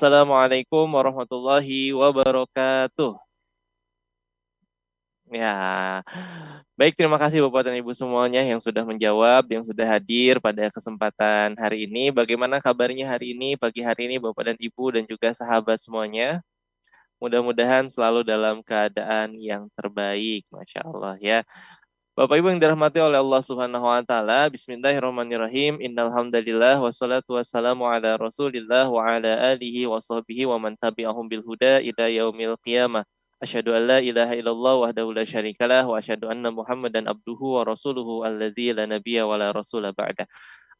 Assalamualaikum warahmatullahi wabarakatuh. Ya, baik terima kasih Bapak dan Ibu semuanya yang sudah menjawab, yang sudah hadir pada kesempatan hari ini. Bagaimana kabarnya hari ini, pagi hari ini Bapak dan Ibu dan juga sahabat semuanya? Mudah-mudahan selalu dalam keadaan yang terbaik, Masya Allah ya. Bapak Ibu yang dirahmati oleh Allah Subhanahu wa taala, bismillahirrahmanirrahim. Innal hamdalillah wassalatu wassalamu ala Rasulillah wa ala alihi wa sahbihi wa man tabi'ahum bil huda ila yaumil qiyamah. Asyhadu an la ilaha illallah wahdahu la syarikalah wa asyhadu anna Muhammadan abduhu wa rasuluhu alladzi la nabiyya wa la rasula ba'da.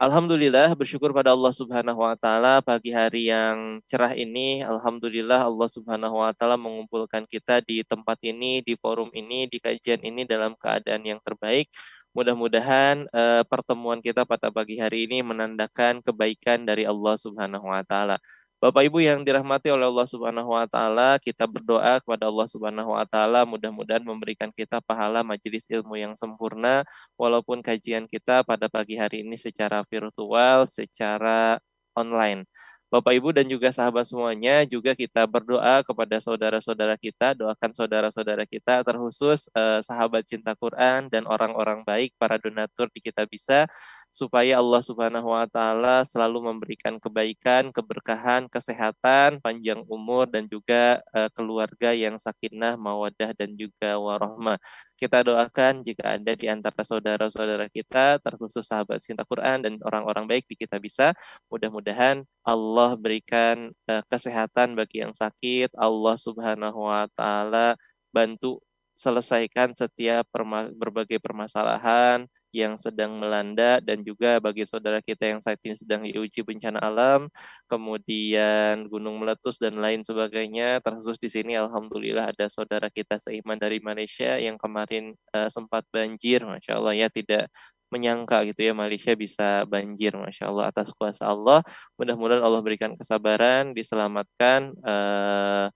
Alhamdulillah bersyukur pada Allah Subhanahu wa taala pagi hari yang cerah ini alhamdulillah Allah Subhanahu wa taala mengumpulkan kita di tempat ini di forum ini di kajian ini dalam keadaan yang terbaik. Mudah-mudahan uh, pertemuan kita pada pagi hari ini menandakan kebaikan dari Allah Subhanahu wa taala. Bapak Ibu yang dirahmati oleh Allah Subhanahu wa taala, kita berdoa kepada Allah Subhanahu wa taala mudah-mudahan memberikan kita pahala majelis ilmu yang sempurna walaupun kajian kita pada pagi hari ini secara virtual, secara online. Bapak Ibu dan juga sahabat semuanya juga kita berdoa kepada saudara-saudara kita, doakan saudara-saudara kita terkhusus eh, sahabat cinta Quran dan orang-orang baik para donatur di kita bisa supaya Allah Subhanahu wa taala selalu memberikan kebaikan, keberkahan, kesehatan, panjang umur dan juga uh, keluarga yang sakinah, mawadah dan juga warahmah. Kita doakan jika ada di antara saudara-saudara kita, terkhusus sahabat cinta Quran dan orang-orang baik di kita bisa, mudah-mudahan Allah berikan uh, kesehatan bagi yang sakit, Allah Subhanahu wa taala bantu selesaikan setiap berbagai permasalahan, yang sedang melanda dan juga bagi saudara kita yang saat ini sedang diuji bencana alam, kemudian gunung meletus dan lain sebagainya. Terkhusus di sini alhamdulillah ada saudara kita seiman dari Malaysia yang kemarin uh, sempat banjir, masya Allah ya tidak menyangka gitu ya Malaysia bisa banjir masya Allah atas kuasa Allah mudah-mudahan Allah berikan kesabaran diselamatkan uh,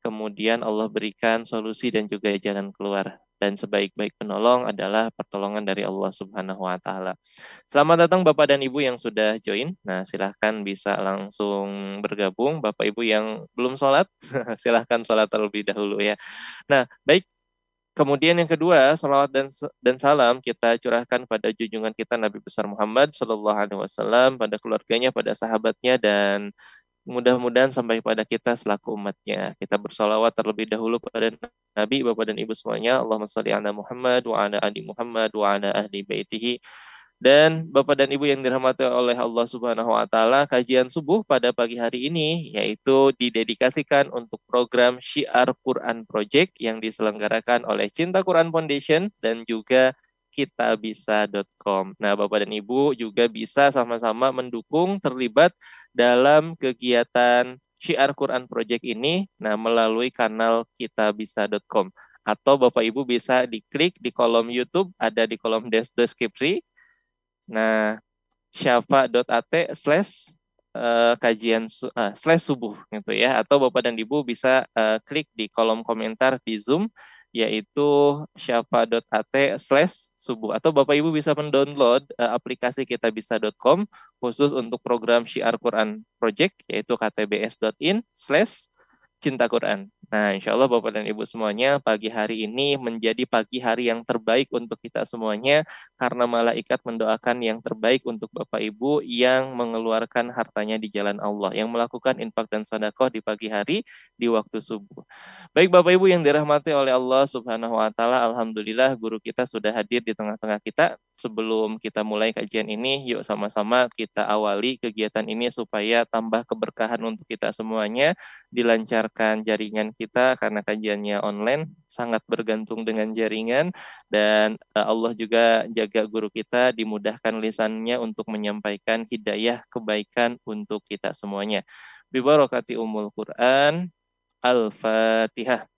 kemudian Allah berikan solusi dan juga jalan keluar dan sebaik-baik penolong adalah pertolongan dari Allah Subhanahu wa taala. Selamat datang Bapak dan Ibu yang sudah join. Nah, silahkan bisa langsung bergabung. Bapak Ibu yang belum sholat, silahkan sholat terlebih dahulu ya. Nah, baik. Kemudian yang kedua, salawat dan dan salam kita curahkan pada junjungan kita Nabi besar Muhammad Shallallahu Alaihi Wasallam, pada keluarganya, pada sahabatnya dan mudah-mudahan sampai pada kita selaku umatnya. Kita bersolawat terlebih dahulu pada Nabi, Bapak dan Ibu semuanya. Allahumma salli ala Muhammad wa ala ali Muhammad wa ala ahli baitihi. Dan Bapak dan Ibu yang dirahmati oleh Allah Subhanahu wa taala, kajian subuh pada pagi hari ini yaitu didedikasikan untuk program Syiar Quran Project yang diselenggarakan oleh Cinta Quran Foundation dan juga kitabisa.com. Nah, Bapak dan Ibu juga bisa sama-sama mendukung terlibat dalam kegiatan Syiar Quran Project ini nah melalui kanal kitabisa.com atau Bapak Ibu bisa diklik di kolom YouTube ada di kolom deskripsi. Nah, syafa.at slash uh, kajian uh, slash subuh gitu ya atau Bapak dan Ibu bisa uh, klik di kolom komentar di Zoom yaitu syafa.at slash subuh. Atau Bapak Ibu bisa mendownload uh, aplikasi kitabisa.com khusus untuk program Syiar Quran Project yaitu ktbs.in slash cinta Quran. Nah, insya Allah Bapak dan Ibu semuanya, pagi hari ini menjadi pagi hari yang terbaik untuk kita semuanya, karena malaikat mendoakan yang terbaik untuk Bapak Ibu yang mengeluarkan hartanya di jalan Allah, yang melakukan infak dan sedekah di pagi hari di waktu subuh. Baik Bapak Ibu yang dirahmati oleh Allah Subhanahu wa taala, alhamdulillah guru kita sudah hadir di tengah-tengah kita sebelum kita mulai kajian ini, yuk sama-sama kita awali kegiatan ini supaya tambah keberkahan untuk kita semuanya, dilancarkan jaringan kita karena kajiannya online, sangat bergantung dengan jaringan, dan eh, Allah juga jaga guru kita, dimudahkan lisannya untuk menyampaikan hidayah kebaikan untuk kita semuanya. Bibarakati umul Quran, Al-Fatihah.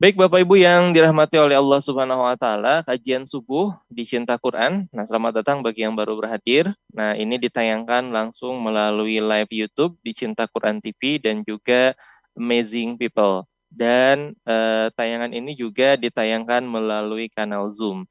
Baik Bapak Ibu yang dirahmati oleh Allah Subhanahu wa taala, kajian subuh di Cinta Quran. Nah, selamat datang bagi yang baru berhadir. Nah, ini ditayangkan langsung melalui live YouTube di Cinta Quran TV dan juga Amazing People. Dan eh, tayangan ini juga ditayangkan melalui kanal Zoom.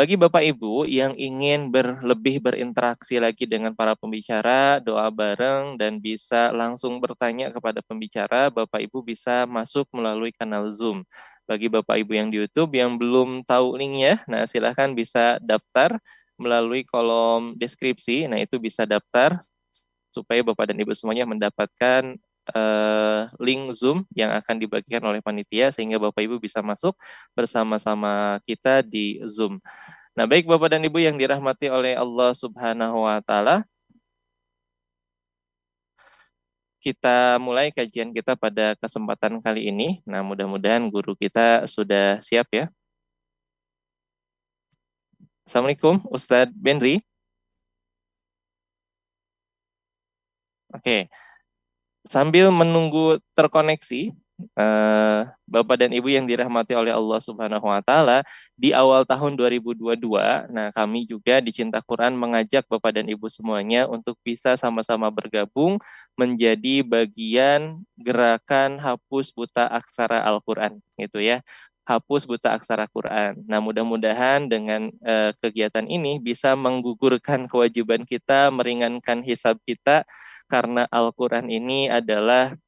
Bagi Bapak Ibu yang ingin berlebih berinteraksi lagi dengan para pembicara, doa bareng dan bisa langsung bertanya kepada pembicara, Bapak Ibu bisa masuk melalui kanal Zoom. Bagi Bapak Ibu yang di YouTube yang belum tahu linknya, nah silahkan bisa daftar melalui kolom deskripsi. Nah itu bisa daftar supaya Bapak dan Ibu semuanya mendapatkan uh, link Zoom yang akan dibagikan oleh panitia sehingga Bapak Ibu bisa masuk bersama-sama kita di Zoom. Nah, baik Bapak dan Ibu yang dirahmati oleh Allah Subhanahu wa taala, kita mulai kajian kita pada kesempatan kali ini. Nah, mudah-mudahan guru kita sudah siap ya. Assalamualaikum, Ustadz Benri. Oke. Sambil menunggu terkoneksi, uh, Bapak dan Ibu yang dirahmati oleh Allah Subhanahu wa taala, di awal tahun 2022, nah kami juga di Cinta Quran mengajak Bapak dan Ibu semuanya untuk bisa sama-sama bergabung menjadi bagian gerakan hapus buta aksara Al-Qur'an gitu ya hapus buta aksara Quran. Nah, mudah-mudahan dengan uh, kegiatan ini bisa menggugurkan kewajiban kita, meringankan hisab kita karena Al-Quran ini adalah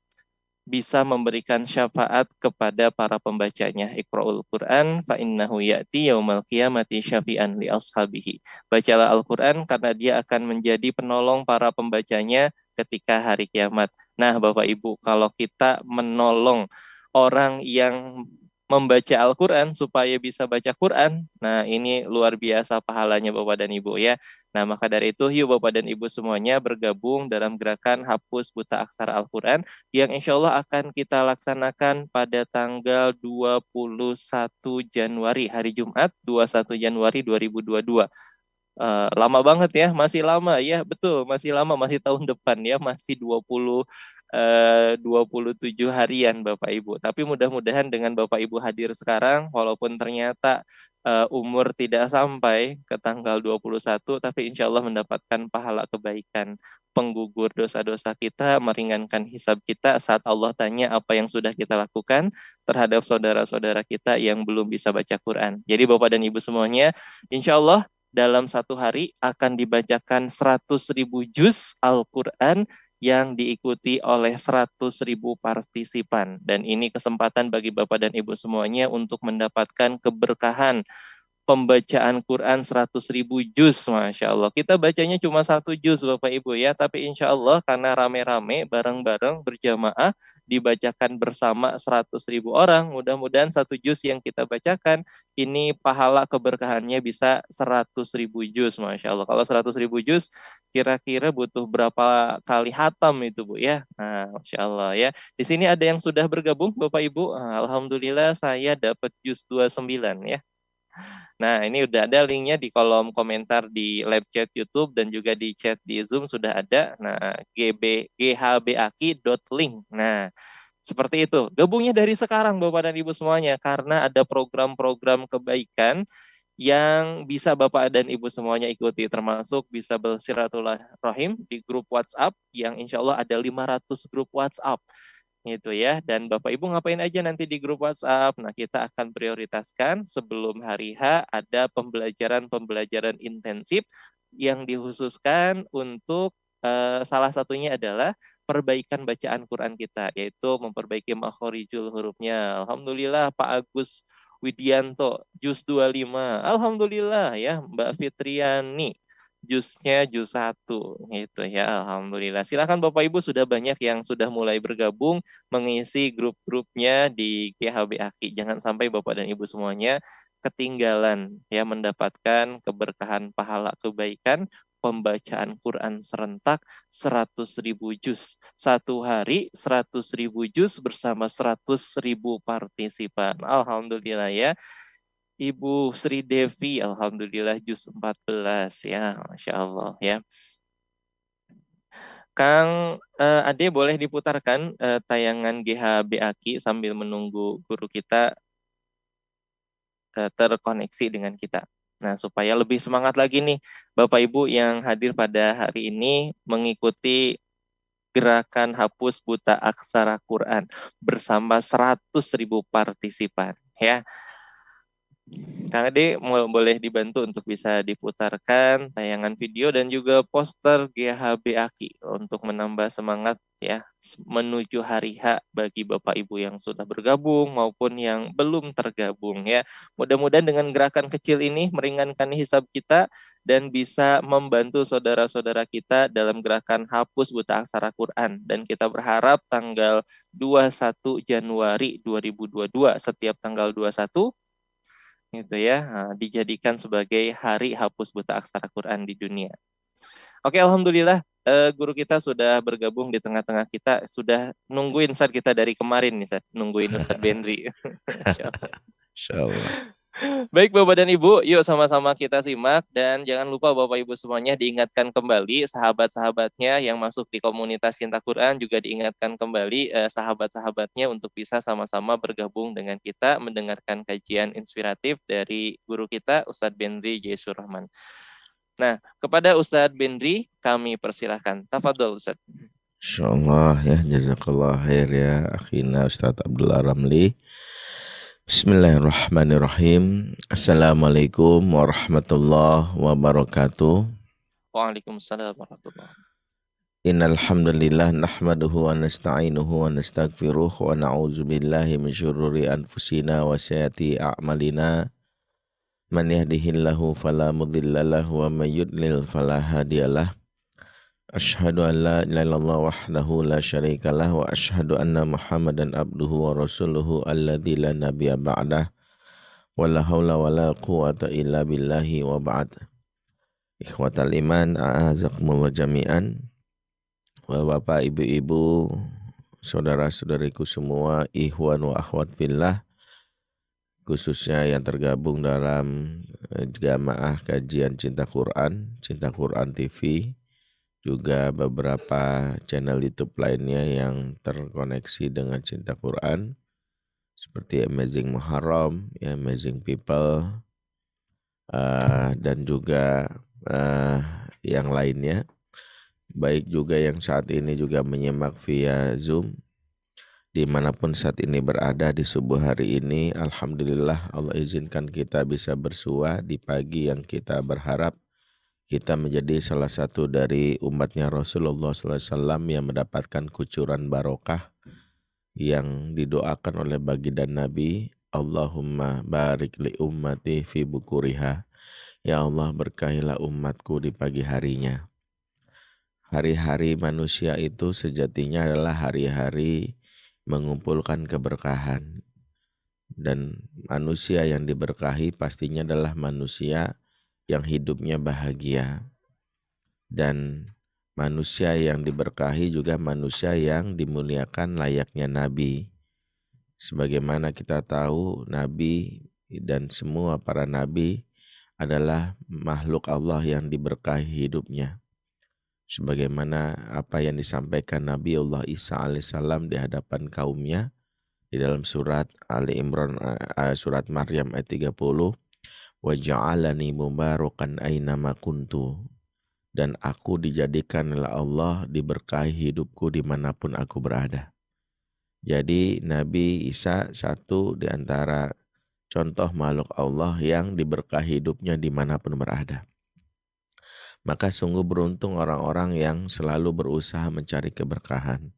bisa memberikan syafaat kepada para pembacanya. Iqra'ul Quran fa innahu ya'ti yaumal qiyamati syafi'an li ashabihi. Bacalah Al-Quran karena dia akan menjadi penolong para pembacanya ketika hari kiamat. Nah, Bapak Ibu, kalau kita menolong orang yang membaca Al-Quran supaya bisa baca Quran. Nah, ini luar biasa pahalanya Bapak dan Ibu ya. Nah, maka dari itu yuk Bapak dan Ibu semuanya bergabung dalam gerakan hapus buta aksara Al-Quran yang insya Allah akan kita laksanakan pada tanggal 21 Januari, hari Jumat 21 Januari 2022. Uh, lama banget ya, masih lama ya, betul, masih lama, masih tahun depan ya, masih 20 eh, 27 harian Bapak Ibu. Tapi mudah-mudahan dengan Bapak Ibu hadir sekarang, walaupun ternyata uh, umur tidak sampai ke tanggal 21, tapi insya Allah mendapatkan pahala kebaikan penggugur dosa-dosa kita, meringankan hisab kita saat Allah tanya apa yang sudah kita lakukan terhadap saudara-saudara kita yang belum bisa baca Quran. Jadi Bapak dan Ibu semuanya, insya Allah dalam satu hari akan dibacakan 100 ribu juz Al-Quran yang diikuti oleh 100 ribu partisipan. Dan ini kesempatan bagi Bapak dan Ibu semuanya untuk mendapatkan keberkahan pembacaan Quran 100 ribu juz, Masya Allah. Kita bacanya cuma satu juz, Bapak Ibu ya, tapi insya Allah karena rame-rame, bareng-bareng, berjamaah, dibacakan bersama 100 ribu orang, mudah-mudahan satu juz yang kita bacakan, ini pahala keberkahannya bisa 100 ribu juz, Masya Allah. Kalau 100 ribu juz, kira-kira butuh berapa kali hatam itu, Bu ya? Nah, Masya Allah ya. Di sini ada yang sudah bergabung, Bapak Ibu. Alhamdulillah saya dapat juz 29 ya. Nah, ini udah ada linknya di kolom komentar di live chat YouTube dan juga di chat di Zoom sudah ada. Nah, gb ghbaki.link. Nah, seperti itu. Gabungnya dari sekarang Bapak dan Ibu semuanya karena ada program-program kebaikan yang bisa Bapak dan Ibu semuanya ikuti termasuk bisa bersiraturahim di grup WhatsApp yang insya Allah ada 500 grup WhatsApp gitu ya. Dan Bapak Ibu ngapain aja nanti di grup WhatsApp? Nah, kita akan prioritaskan sebelum hari H ada pembelajaran-pembelajaran intensif yang dikhususkan untuk uh, salah satunya adalah perbaikan bacaan Quran kita, yaitu memperbaiki makhorijul hurufnya. Alhamdulillah Pak Agus Widianto, Jus 25. Alhamdulillah ya Mbak Fitriani jusnya jus satu gitu ya alhamdulillah silakan bapak ibu sudah banyak yang sudah mulai bergabung mengisi grup-grupnya di GHB Aki jangan sampai bapak dan ibu semuanya ketinggalan ya mendapatkan keberkahan pahala kebaikan pembacaan Quran serentak 100 ribu juz. Satu hari 100 ribu juz bersama 100 ribu partisipan. Alhamdulillah ya. Ibu Sri Devi, Alhamdulillah juz 14 ya, Masya Allah ya. Kang uh, Ade boleh diputarkan uh, tayangan GHBAKI sambil menunggu guru kita uh, terkoneksi dengan kita. Nah, supaya lebih semangat lagi nih Bapak Ibu yang hadir pada hari ini mengikuti gerakan hapus buta aksara Quran bersama 100 ribu partisipan ya. Ade boleh dibantu untuk bisa diputarkan tayangan video dan juga poster GHB Aki untuk menambah semangat ya menuju hari H bagi Bapak Ibu yang sudah bergabung maupun yang belum tergabung ya. Mudah-mudahan dengan gerakan kecil ini meringankan hisab kita dan bisa membantu saudara-saudara kita dalam gerakan hapus buta aksara Quran dan kita berharap tanggal 21 Januari 2022 setiap tanggal 21 gitu ya dijadikan sebagai hari hapus buta aksara Quran di dunia. Oke, alhamdulillah uh, guru kita sudah bergabung di tengah-tengah kita, sudah nungguin saat kita dari kemarin nih, Ustaz. nungguin Ustaz Bendri. Insyaallah. Baik Bapak dan Ibu, yuk sama-sama kita simak dan jangan lupa Bapak Ibu semuanya diingatkan kembali sahabat-sahabatnya yang masuk di komunitas Cinta Quran juga diingatkan kembali eh, sahabat-sahabatnya untuk bisa sama-sama bergabung dengan kita mendengarkan kajian inspiratif dari guru kita Ustadz Bendri Jesur Rahman. Nah, kepada Ustadz Bendri kami persilahkan. Tafadol Ustadz. Insyaallah ya jazakallah khair ya akhina Ustadz Abdullah Ramli. Bismillahirrahmanirrahim. Assalamualaikum warahmatullahi wabarakatuh. Waalaikumsalam warahmatullahi Innal hamdalillah nahmaduhu wa nasta'inuhu wa nastaghfiruh wa na'udzu billahi min syururi anfusina wa sayyiati a'malina. Man yahdihillahu fala mudhillalah wa may yudlil fala hadiyalah. Ashhadu an la ilaha illallah wahdahu la syarikalah wa ashhadu anna Muhammadan abduhu wa rasuluhu alladzi la nabiyya ba'dah wa la haula wa la quwata illa billahi wa ba'd. Ikhwatal iman a'azakumullah jami'an. Bapak, ibu-ibu, saudara-saudariku semua, ikhwan wa akhwat fillah, khususnya yang tergabung dalam eh, jamaah kajian Cinta Quran, Cinta Quran TV, juga beberapa channel YouTube lainnya yang terkoneksi dengan cinta Quran seperti Amazing Muharram, ya, Amazing People, uh, dan juga uh, yang lainnya. Baik juga yang saat ini juga menyimak via Zoom, di mana pun saat ini berada di subuh hari ini, Alhamdulillah Allah izinkan kita bisa bersua di pagi yang kita berharap kita menjadi salah satu dari umatnya Rasulullah SAW yang mendapatkan kucuran barokah yang didoakan oleh baginda Nabi Allahumma barik li ummati fi bukuriha. Ya Allah berkahilah umatku di pagi harinya. Hari-hari manusia itu sejatinya adalah hari-hari mengumpulkan keberkahan. Dan manusia yang diberkahi pastinya adalah manusia yang hidupnya bahagia. Dan manusia yang diberkahi juga manusia yang dimuliakan layaknya nabi. Sebagaimana kita tahu nabi dan semua para nabi adalah makhluk Allah yang diberkahi hidupnya. Sebagaimana apa yang disampaikan Nabi Allah Isa alaihissalam di hadapan kaumnya di dalam surat Ali Imran eh, surat Maryam ayat 30 wa ja'alani mubarakan ainama kuntu dan aku dijadikan oleh Allah diberkahi hidupku di mana pun aku berada. Jadi Nabi Isa satu di antara contoh makhluk Allah yang diberkahi hidupnya di mana pun berada. Maka sungguh beruntung orang-orang yang selalu berusaha mencari keberkahan.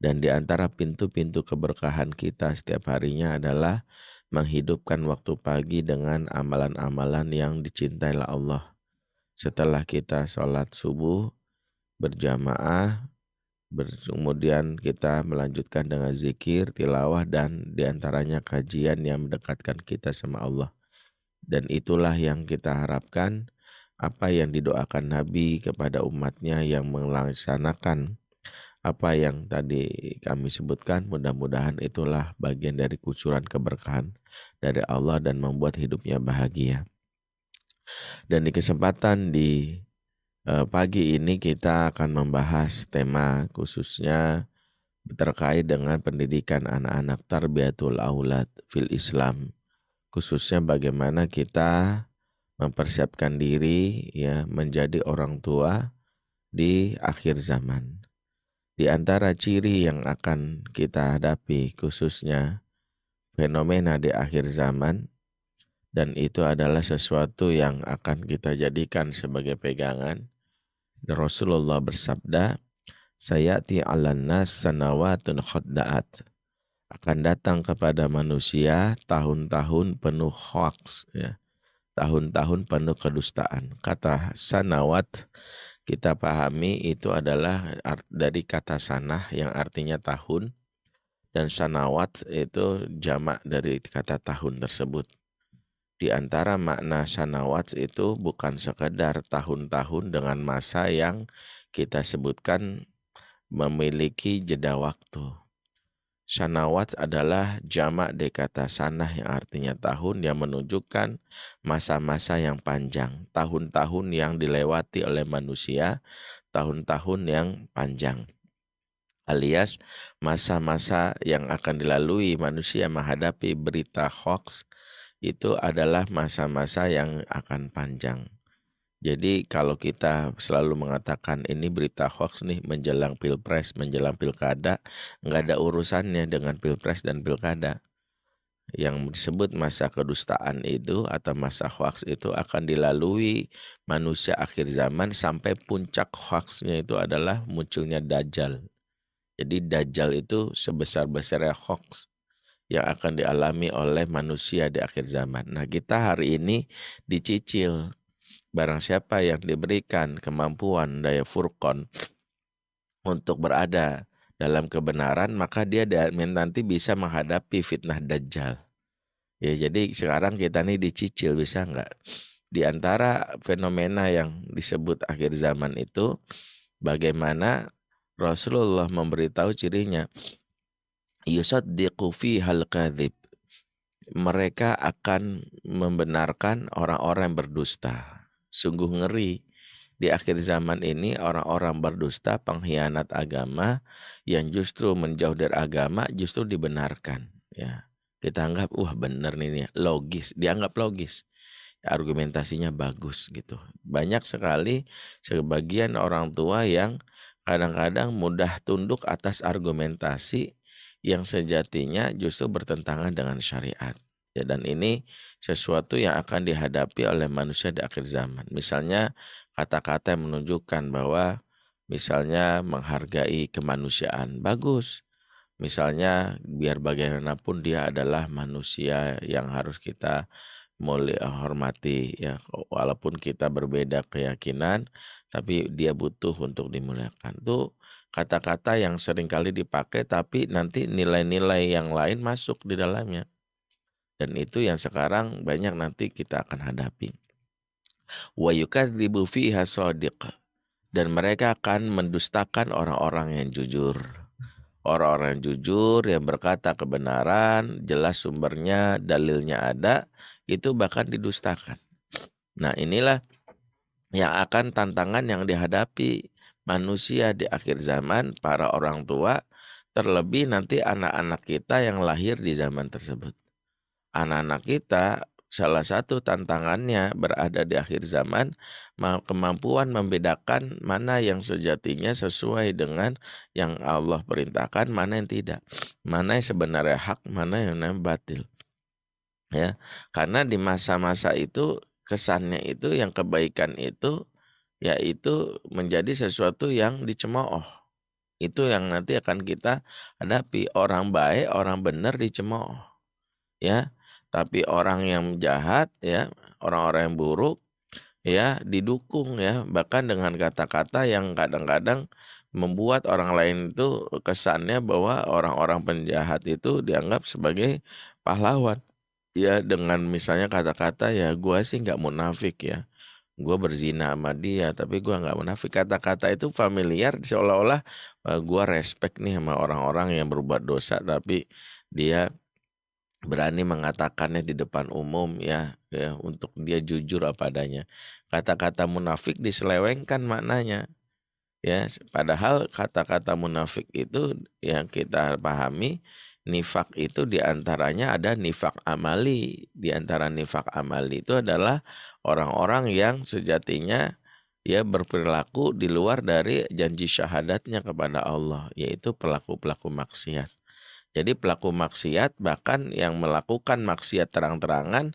Dan di antara pintu-pintu keberkahan kita setiap harinya adalah menghidupkan waktu pagi dengan amalan-amalan yang dicintai Allah. Setelah kita sholat subuh berjamaah, kemudian kita melanjutkan dengan zikir, tilawah, dan di antaranya kajian yang mendekatkan kita sama Allah. Dan itulah yang kita harapkan apa yang didoakan Nabi kepada umatnya yang melaksanakan apa yang tadi kami sebutkan mudah-mudahan itulah bagian dari kucuran keberkahan dari Allah dan membuat hidupnya bahagia. Dan di kesempatan di Eh, pagi ini kita akan membahas tema khususnya terkait dengan pendidikan anak-anak tarbiyatul aulad fil Islam. Khususnya bagaimana kita mempersiapkan diri ya menjadi orang tua di akhir zaman. Di antara ciri yang akan kita hadapi khususnya fenomena di akhir zaman dan itu adalah sesuatu yang akan kita jadikan sebagai pegangan. Rasulullah bersabda, "Sayati 'alan nas sanawatun khadda'at." Akan datang kepada manusia tahun-tahun penuh hoax ya. Tahun-tahun penuh kedustaan. Kata sanawat kita pahami itu adalah dari kata sanah yang artinya tahun dan sanawat itu jamak dari kata tahun tersebut di antara makna sanawat itu bukan sekedar tahun-tahun dengan masa yang kita sebutkan memiliki jeda waktu. Sanawat adalah jamak dari kata sanah yang artinya tahun yang menunjukkan masa-masa yang panjang, tahun-tahun yang dilewati oleh manusia, tahun-tahun yang panjang alias masa-masa yang akan dilalui manusia menghadapi berita hoax, itu adalah masa-masa yang akan panjang. Jadi kalau kita selalu mengatakan ini berita hoax nih menjelang pilpres, menjelang pilkada, nggak ada urusannya dengan pilpres dan pilkada. Yang disebut masa kedustaan itu atau masa hoax itu akan dilalui manusia akhir zaman sampai puncak hoaxnya itu adalah munculnya dajjal. Jadi dajjal itu sebesar-besarnya hoax yang akan dialami oleh manusia di akhir zaman. Nah, kita hari ini dicicil barang siapa yang diberikan kemampuan daya furqon untuk berada dalam kebenaran, maka dia nanti bisa menghadapi fitnah dajjal. Ya, jadi sekarang kita nih dicicil bisa nggak? Di antara fenomena yang disebut akhir zaman itu, bagaimana Rasulullah memberitahu cirinya yusaddiqu hal kadhib. Mereka akan membenarkan orang-orang yang berdusta. Sungguh ngeri. Di akhir zaman ini orang-orang berdusta, pengkhianat agama yang justru menjauh dari agama justru dibenarkan. Ya, kita anggap wah bener nih, logis, dianggap logis argumentasinya bagus gitu. Banyak sekali sebagian orang tua yang kadang-kadang mudah tunduk atas argumentasi yang sejatinya justru bertentangan dengan syariat. Ya, dan ini sesuatu yang akan dihadapi oleh manusia di akhir zaman. Misalnya kata-kata yang menunjukkan bahwa misalnya menghargai kemanusiaan bagus. Misalnya biar bagaimanapun dia adalah manusia yang harus kita mulia hormati ya walaupun kita berbeda keyakinan tapi dia butuh untuk dimuliakan. Itu kata-kata yang sering kali dipakai tapi nanti nilai-nilai yang lain masuk di dalamnya. Dan itu yang sekarang banyak nanti kita akan hadapi. Wa yukadzibu fiha dan mereka akan mendustakan orang-orang yang jujur. Orang-orang yang jujur yang berkata kebenaran, jelas sumbernya, dalilnya ada, itu bahkan didustakan. Nah, inilah yang akan tantangan yang dihadapi manusia di akhir zaman, para orang tua, terlebih nanti anak-anak kita yang lahir di zaman tersebut. Anak-anak kita salah satu tantangannya berada di akhir zaman kemampuan membedakan mana yang sejatinya sesuai dengan yang Allah perintahkan mana yang tidak mana yang sebenarnya hak mana yang batil ya karena di masa-masa itu kesannya itu yang kebaikan itu yaitu menjadi sesuatu yang dicemooh. Itu yang nanti akan kita hadapi. Orang baik, orang benar dicemooh. Ya, tapi orang yang jahat ya, orang-orang yang buruk ya didukung ya, bahkan dengan kata-kata yang kadang-kadang membuat orang lain itu kesannya bahwa orang-orang penjahat itu dianggap sebagai pahlawan. Ya dengan misalnya kata-kata ya gua sih nggak munafik ya gue berzina sama dia tapi gue nggak munafik kata-kata itu familiar seolah-olah uh, gue respect nih sama orang-orang yang berbuat dosa tapi dia berani mengatakannya di depan umum ya ya untuk dia jujur apa adanya. Kata-kata munafik diselewengkan maknanya. Ya, padahal kata-kata munafik itu yang kita pahami nifak itu di antaranya ada nifak amali. Di antara nifak amali itu adalah orang-orang yang sejatinya ya berperilaku di luar dari janji syahadatnya kepada Allah, yaitu pelaku-pelaku maksiat. Jadi pelaku maksiat bahkan yang melakukan maksiat terang-terangan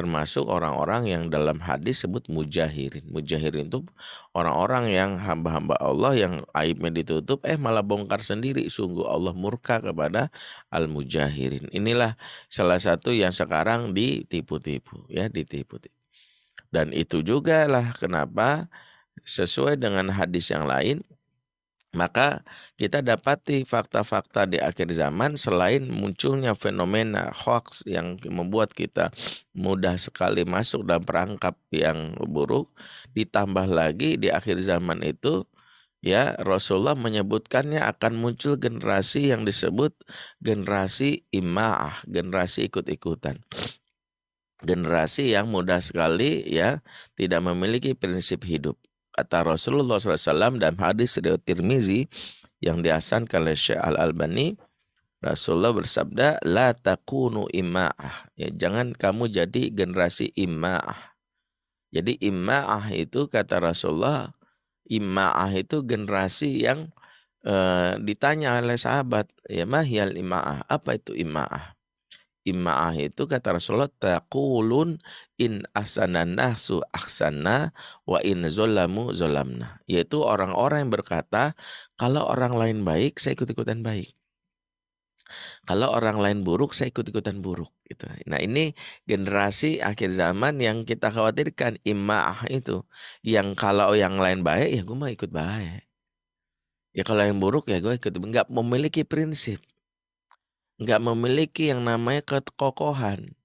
termasuk orang-orang yang dalam hadis sebut mujahirin. Mujahirin itu orang-orang yang hamba-hamba Allah yang aibnya ditutup eh malah bongkar sendiri. Sungguh Allah murka kepada al-mujahirin. Inilah salah satu yang sekarang ditipu-tipu ya, ditipu-tipu. Dan itu juga lah kenapa sesuai dengan hadis yang lain maka kita dapati fakta-fakta di akhir zaman selain munculnya fenomena hoax yang membuat kita mudah sekali masuk dalam perangkap yang buruk, ditambah lagi di akhir zaman itu ya Rasulullah menyebutkannya akan muncul generasi yang disebut generasi ima'ah, generasi ikut-ikutan. Generasi yang mudah sekali ya tidak memiliki prinsip hidup Kata Rasulullah SAW dalam hadis riwayat Tirmizi yang dihasankan oleh Syekh Al-Albani, Rasulullah bersabda, La takunu ima'ah. Ya, jangan kamu jadi generasi ima'ah. Jadi ima'ah itu kata Rasulullah, ima'ah itu generasi yang uh, ditanya oleh sahabat, ya mahyal ima'ah. Apa itu ima'ah? Ima'ah itu kata Rasulullah taqulun in ahsanan nahsu ahsana wa in zolamu zolamna. Yaitu orang-orang yang berkata kalau orang lain baik saya ikut-ikutan baik. Kalau orang lain buruk saya ikut-ikutan buruk gitu. Nah, ini generasi akhir zaman yang kita khawatirkan ima'ah itu yang kalau yang lain baik ya gue mau ikut baik. Ya kalau yang buruk ya gue ikut nggak memiliki prinsip nggak memiliki yang namanya kekokohan.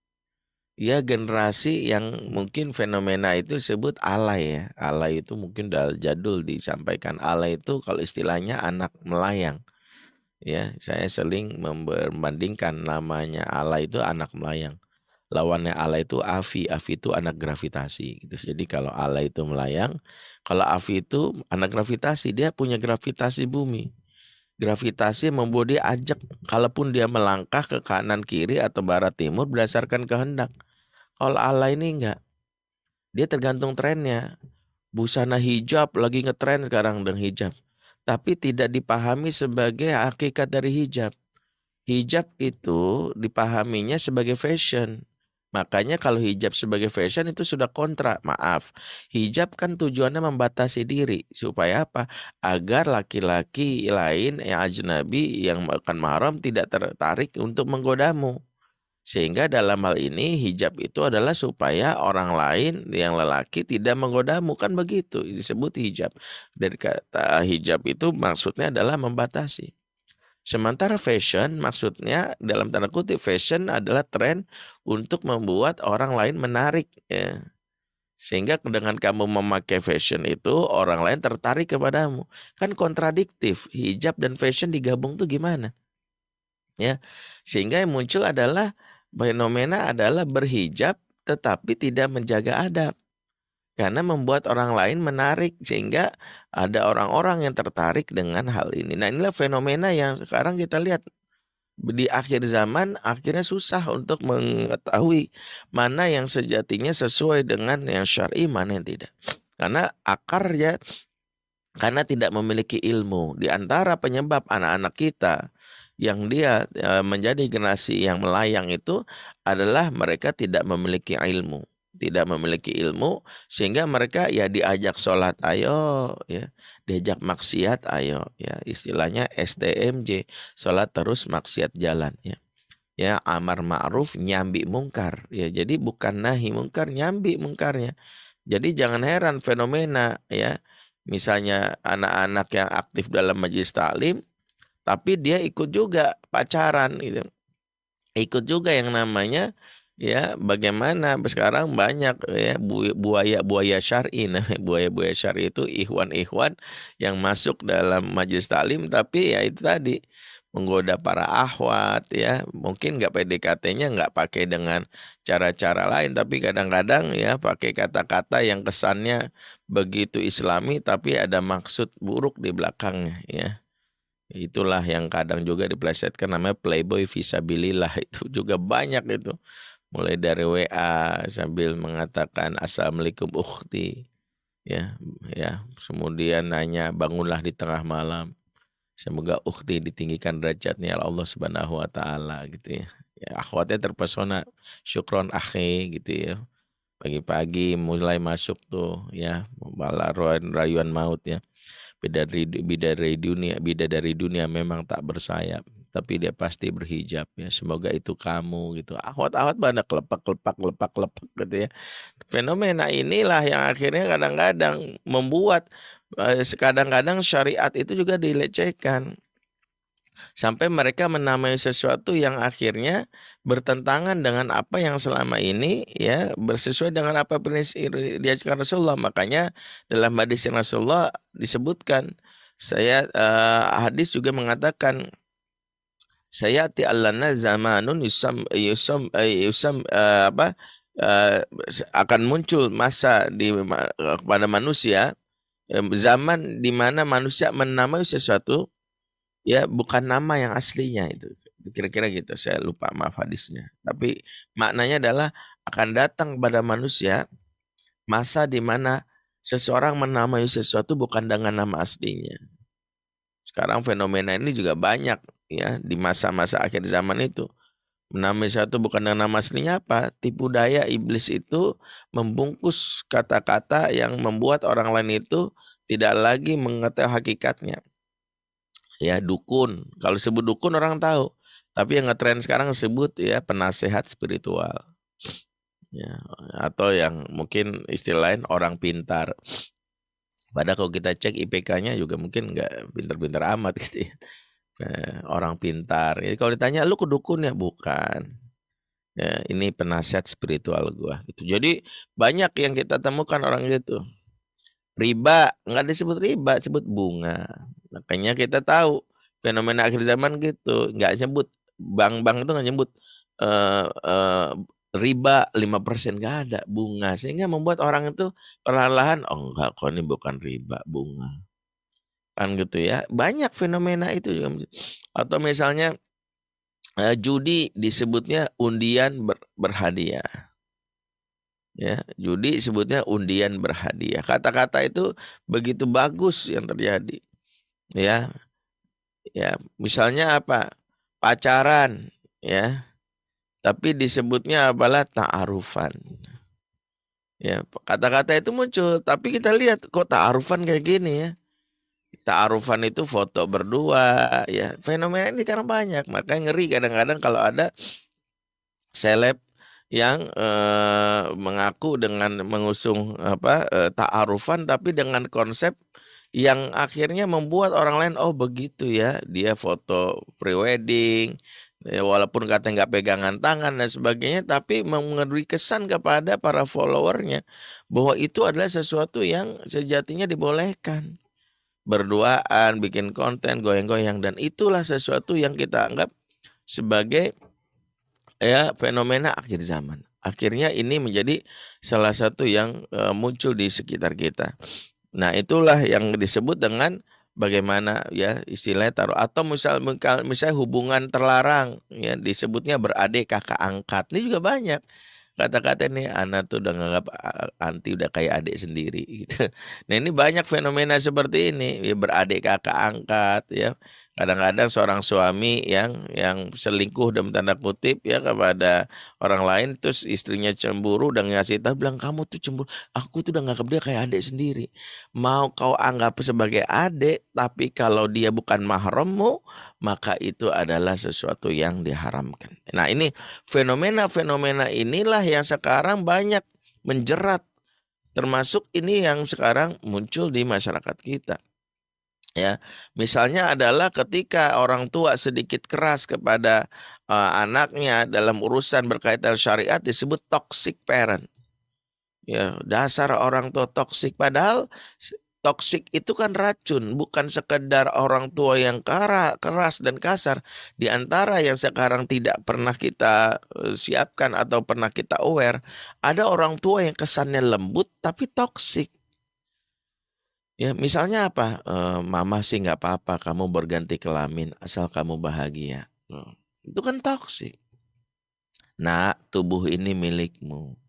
Ya generasi yang mungkin fenomena itu disebut alay ya. Alay itu mungkin udah jadul disampaikan. Alay itu kalau istilahnya anak melayang. Ya, saya sering membandingkan namanya alay itu anak melayang. Lawannya alay itu afi, afi itu anak gravitasi gitu. Jadi kalau alay itu melayang, kalau afi itu anak gravitasi, dia punya gravitasi bumi gravitasi membuat dia ajak kalaupun dia melangkah ke kanan kiri atau barat timur berdasarkan kehendak. Kalau Allah ini enggak. Dia tergantung trennya. Busana hijab lagi ngetren sekarang dengan hijab. Tapi tidak dipahami sebagai hakikat dari hijab. Hijab itu dipahaminya sebagai fashion. Makanya kalau hijab sebagai fashion itu sudah kontra. Maaf, hijab kan tujuannya membatasi diri supaya apa? Agar laki-laki lain yang ajnabi yang akan mahram tidak tertarik untuk menggodamu. Sehingga dalam hal ini hijab itu adalah supaya orang lain yang lelaki tidak menggodamu kan begitu disebut hijab. Dari kata hijab itu maksudnya adalah membatasi. Sementara fashion maksudnya dalam tanda kutip fashion adalah tren untuk membuat orang lain menarik ya. Sehingga dengan kamu memakai fashion itu orang lain tertarik kepadamu. Kan kontradiktif. Hijab dan fashion digabung tuh gimana? Ya. Sehingga yang muncul adalah fenomena adalah berhijab tetapi tidak menjaga adab karena membuat orang lain menarik sehingga ada orang-orang yang tertarik dengan hal ini. Nah, inilah fenomena yang sekarang kita lihat di akhir zaman akhirnya susah untuk mengetahui mana yang sejatinya sesuai dengan yang syar'i mana yang tidak. Karena akar ya karena tidak memiliki ilmu di antara penyebab anak-anak kita yang dia e, menjadi generasi yang melayang itu adalah mereka tidak memiliki ilmu tidak memiliki ilmu sehingga mereka ya diajak sholat ayo ya diajak maksiat ayo ya istilahnya STMJ sholat terus maksiat jalan ya ya amar ma'ruf nyambi mungkar ya jadi bukan nahi mungkar nyambi mungkarnya. Jadi jangan heran fenomena ya misalnya anak-anak yang aktif dalam majelis taklim tapi dia ikut juga pacaran gitu. Ikut juga yang namanya ya bagaimana? Sekarang banyak ya buaya buaya syar'i. Nah buaya buaya syar'i itu ikhwan ikhwan yang masuk dalam majelis taklim. Tapi ya itu tadi menggoda para ahwat ya. Mungkin nggak PDKT-nya nggak pakai dengan cara-cara lain. Tapi kadang-kadang ya pakai kata-kata yang kesannya begitu islami tapi ada maksud buruk di belakangnya ya. Itulah yang kadang juga diplesetkan namanya playboy visabilillah. Itu juga banyak itu mulai dari WA sambil mengatakan assalamualaikum ukhti ya ya kemudian nanya bangunlah di tengah malam Semoga ukti ditinggikan derajatnya Allah Subhanahu wa taala gitu ya. Ya akhwatnya terpesona syukron akhi gitu ya. Pagi-pagi mulai masuk tuh ya balaruan rayuan maut ya. Beda dari beda dari dunia, beda dari dunia memang tak bersayap, tapi dia pasti berhijab ya. Semoga itu kamu gitu. Akhwat-akhwat banyak kelepak-kelepak kelepak-kelepak gitu ya. Fenomena inilah yang akhirnya kadang-kadang membuat Eh, kadang-kadang syariat itu juga dilecehkan sampai mereka menamai sesuatu yang akhirnya bertentangan dengan apa yang selama ini ya bersesuai dengan apa yang diajarkan Rasulullah makanya dalam hadis Rasulullah disebutkan saya uh, hadis juga mengatakan saya ti allana zamanun yusam yusam eh, yusam uh, apa uh, akan muncul masa di kepada manusia zaman di mana manusia menamai sesuatu ya bukan nama yang aslinya itu. Kira-kira gitu saya lupa maaf hadisnya. Tapi maknanya adalah akan datang pada manusia masa di mana seseorang menamai sesuatu bukan dengan nama aslinya. Sekarang fenomena ini juga banyak ya di masa-masa akhir zaman itu. Menamai sesuatu bukan dengan nama aslinya apa tipu daya iblis itu membungkus kata-kata yang membuat orang lain itu tidak lagi mengetahui hakikatnya. Ya dukun. Kalau sebut dukun orang tahu. Tapi yang ngetren sekarang sebut ya penasehat spiritual. Ya atau yang mungkin istilah lain orang pintar. Padahal kalau kita cek IPK-nya juga mungkin nggak pintar-pintar amat gitu ya eh, orang pintar. Jadi kalau ditanya lu ke dukun ya bukan. Ya, ini penasihat spiritual gua gitu. Jadi banyak yang kita temukan orang gitu. Riba nggak disebut riba, disebut bunga. Makanya kita tahu fenomena akhir zaman gitu, nggak nyebut bank-bank itu nggak nyebut uh, uh, riba 5% nggak ada bunga sehingga membuat orang itu perlahan-lahan oh enggak kok ini bukan riba bunga kan gitu ya. Banyak fenomena itu juga. Atau misalnya uh, judi disebutnya undian ber, berhadiah. Ya judi sebutnya undian berhadiah. Kata-kata itu begitu bagus yang terjadi. Ya ya misalnya apa? Pacaran ya. Tapi disebutnya apalah? Ta'arufan. Ya kata-kata itu muncul. Tapi kita lihat kok ta'arufan kayak gini ya ta'arufan itu foto berdua ya. Fenomena ini karena banyak. Makanya ngeri kadang-kadang kalau ada seleb yang eh, mengaku dengan mengusung apa eh, ta'arufan tapi dengan konsep yang akhirnya membuat orang lain oh begitu ya dia foto prewedding ya, walaupun kata nggak pegangan tangan dan sebagainya tapi memberi kesan kepada para followernya bahwa itu adalah sesuatu yang sejatinya dibolehkan berduaan, bikin konten, goyang-goyang dan itulah sesuatu yang kita anggap sebagai ya fenomena akhir zaman. Akhirnya ini menjadi salah satu yang uh, muncul di sekitar kita. Nah, itulah yang disebut dengan bagaimana ya istilahnya taruh atau misal misal hubungan terlarang ya disebutnya beradik kakak angkat. Ini juga banyak kata-kata nih anak tuh udah nganggap anti udah kayak adik sendiri gitu. Nah ini banyak fenomena seperti ini ya beradik kakak angkat ya kadang-kadang seorang suami yang yang selingkuh dalam tanda kutip ya kepada orang lain terus istrinya cemburu dan ngasih tahu bilang kamu tuh cemburu aku tuh udah nganggap dia kayak adik sendiri. Mau kau anggap sebagai adik tapi kalau dia bukan mahrammu maka itu adalah sesuatu yang diharamkan. Nah ini fenomena-fenomena inilah yang sekarang banyak menjerat termasuk ini yang sekarang muncul di masyarakat kita ya misalnya adalah ketika orang tua sedikit keras kepada uh, anaknya dalam urusan berkaitan syariat disebut toxic parent ya dasar orang tua toxic padahal Toksik itu kan racun, bukan sekedar orang tua yang kara, keras dan kasar. Di antara yang sekarang tidak pernah kita eh, siapkan atau pernah kita aware, ada orang tua yang kesannya lembut tapi toksik. Ya, misalnya apa? E, mama sih nggak apa-apa, kamu berganti kelamin asal kamu bahagia. Hmm, itu kan toksik. Nah, tubuh ini milikmu.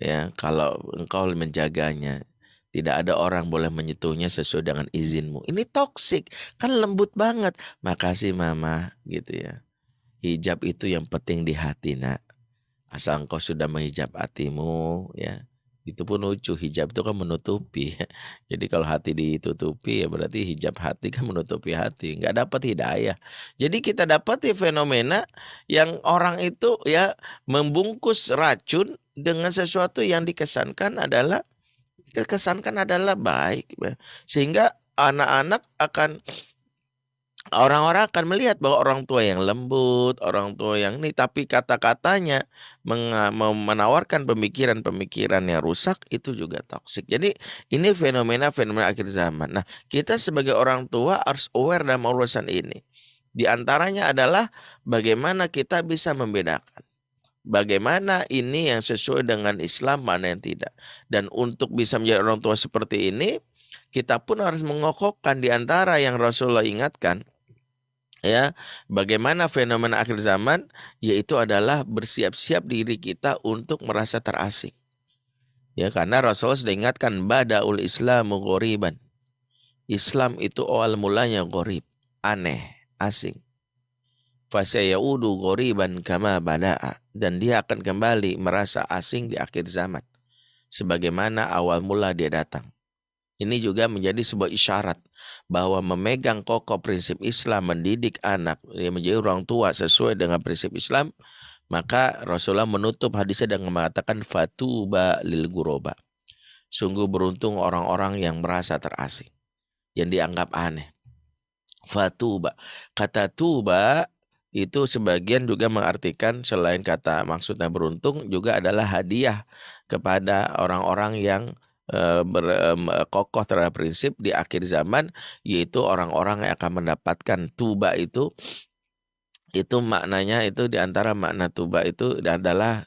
Ya, kalau engkau menjaganya, tidak ada orang boleh menyentuhnya sesuai dengan izinmu. Ini toksik, kan lembut banget. Makasih mama, gitu ya. Hijab itu yang penting di hati, nak. Asal engkau sudah menghijab hatimu, ya itu pun lucu hijab itu kan menutupi. Jadi kalau hati ditutupi ya berarti hijab hati kan menutupi hati. Nggak dapat hidayah. Jadi kita dapat fenomena yang orang itu ya membungkus racun dengan sesuatu yang dikesankan adalah kesankan adalah baik sehingga anak-anak akan orang-orang akan melihat bahwa orang tua yang lembut, orang tua yang ini, tapi kata-katanya menawarkan pemikiran-pemikiran yang rusak itu juga toksik. Jadi ini fenomena-fenomena akhir zaman. Nah, kita sebagai orang tua harus aware dalam urusan ini. Di antaranya adalah bagaimana kita bisa membedakan. Bagaimana ini yang sesuai dengan Islam, mana yang tidak. Dan untuk bisa menjadi orang tua seperti ini, kita pun harus mengokohkan di antara yang Rasulullah ingatkan ya bagaimana fenomena akhir zaman? Yaitu adalah bersiap-siap diri kita untuk merasa terasing. Ya karena Rasulullah sudah ingatkan badaul islamu ghoriban. Islam itu awal mulanya gharib aneh asing. Fasayaudu ghoriban kama bada'a dan dia akan kembali merasa asing di akhir zaman sebagaimana awal mula dia datang ini juga menjadi sebuah isyarat bahwa memegang kokoh prinsip Islam, mendidik anak yang menjadi orang tua sesuai dengan prinsip Islam, maka Rasulullah menutup hadisnya dengan mengatakan fatuba lil guroba. Sungguh beruntung orang-orang yang merasa terasing, yang dianggap aneh. Fatuba. Kata tuba itu sebagian juga mengartikan selain kata maksudnya beruntung juga adalah hadiah kepada orang-orang yang berkokoh terhadap prinsip di akhir zaman yaitu orang-orang yang akan mendapatkan tuba itu itu maknanya itu di antara makna tuba itu adalah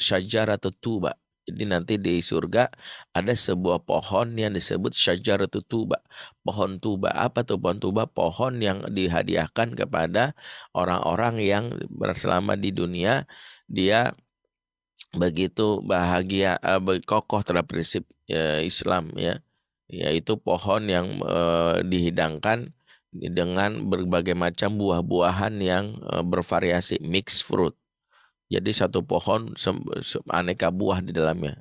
syajar atau tuba. Jadi nanti di surga ada sebuah pohon yang disebut syajar atau tuba. Pohon tuba apa tuh pohon tuba? Pohon yang dihadiahkan kepada orang-orang yang berselama di dunia dia begitu bahagia uh, kokoh terhadap prinsip uh, Islam ya yaitu pohon yang uh, dihidangkan dengan berbagai macam buah-buahan yang uh, bervariasi mix fruit. Jadi satu pohon aneka buah di dalamnya.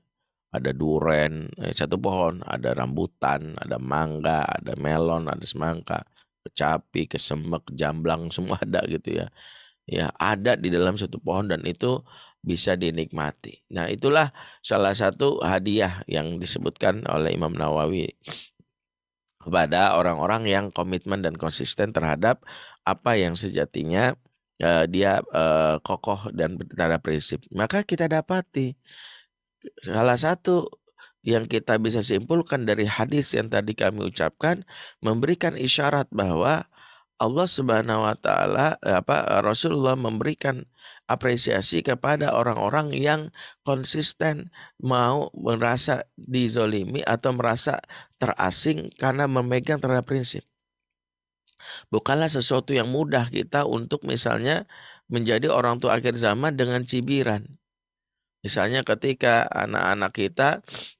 Ada duren, satu pohon, ada rambutan, ada mangga, ada melon, ada semangka, kecapi, kesemek, jamblang semua ada gitu ya. Ya, ada di dalam satu pohon dan itu bisa dinikmati. Nah, itulah salah satu hadiah yang disebutkan oleh Imam Nawawi kepada orang-orang yang komitmen dan konsisten terhadap apa yang sejatinya uh, dia uh, kokoh dan terhadap prinsip. Maka kita dapati salah satu yang kita bisa simpulkan dari hadis yang tadi kami ucapkan memberikan isyarat bahwa Allah Subhanahu wa taala apa Rasulullah memberikan apresiasi kepada orang-orang yang konsisten mau merasa dizolimi atau merasa terasing karena memegang terhadap prinsip. Bukanlah sesuatu yang mudah kita untuk misalnya menjadi orang tua akhir zaman dengan cibiran. Misalnya ketika anak-anak kita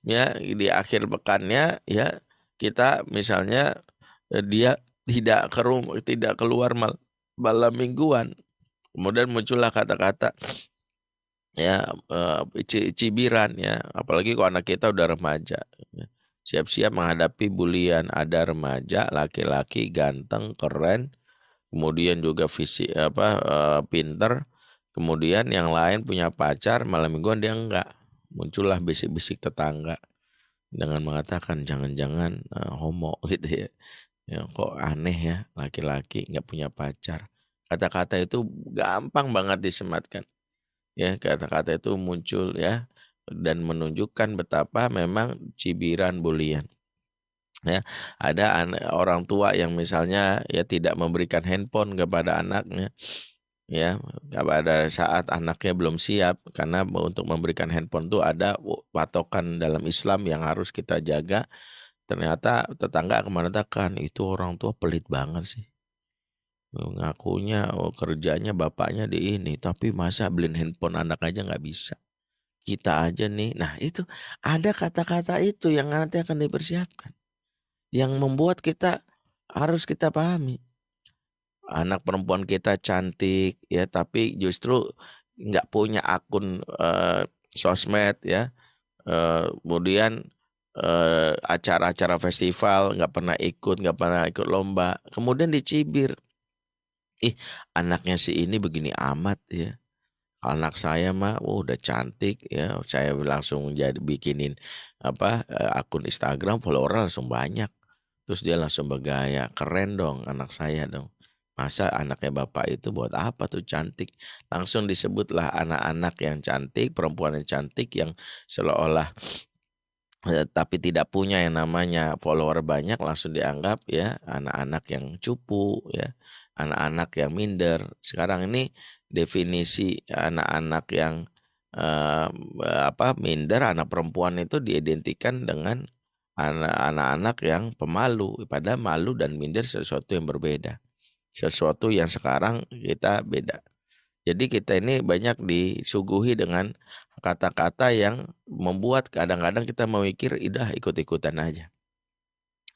ya di akhir pekannya ya kita misalnya eh, dia tidak ke rumah, tidak keluar mal, malam mingguan. Kemudian muncullah kata-kata ya uh, cibiran ya, apalagi kalau anak kita udah remaja. Ya. Siap-siap menghadapi bulian, ada remaja laki-laki ganteng, keren, kemudian juga visi apa uh, pinter, kemudian yang lain punya pacar, malam mingguan dia enggak. Muncullah bisik-bisik tetangga dengan mengatakan jangan-jangan uh, homo gitu ya. Ya, kok aneh ya laki-laki nggak punya pacar. Kata-kata itu gampang banget disematkan. Ya, kata-kata itu muncul ya dan menunjukkan betapa memang cibiran bulian. Ya, ada orang tua yang misalnya ya tidak memberikan handphone kepada anaknya ya pada saat anaknya belum siap karena untuk memberikan handphone itu ada patokan dalam Islam yang harus kita jaga ternyata tetangga ke mana-mana itu orang tua pelit banget sih. Ngakunya oh, kerjanya bapaknya di ini tapi masa beliin handphone anak aja nggak bisa. Kita aja nih. Nah itu ada kata-kata itu yang nanti akan dipersiapkan. Yang membuat kita harus kita pahami. Anak perempuan kita cantik ya tapi justru nggak punya akun uh, sosmed ya. Uh, kemudian acara-acara festival nggak pernah ikut nggak pernah ikut lomba kemudian dicibir. Ih anaknya si ini begini amat ya. Anak saya mah oh, udah cantik ya. Saya langsung jadi bikinin apa akun Instagram follower langsung banyak. Terus dia langsung bergaya keren dong anak saya dong. Masa anaknya bapak itu buat apa tuh cantik? Langsung disebutlah anak-anak yang cantik, perempuan yang cantik yang seolah-olah eh, tapi tidak punya yang namanya follower banyak langsung dianggap ya anak-anak yang cupu ya anak-anak yang minder. Sekarang ini definisi anak-anak yang eh, apa minder anak perempuan itu diidentikan dengan anak-anak yang pemalu. Padahal malu dan minder sesuatu yang berbeda. Sesuatu yang sekarang kita beda. Jadi kita ini banyak disuguhi dengan kata-kata yang membuat kadang-kadang kita memikir, idah ikut-ikutan aja.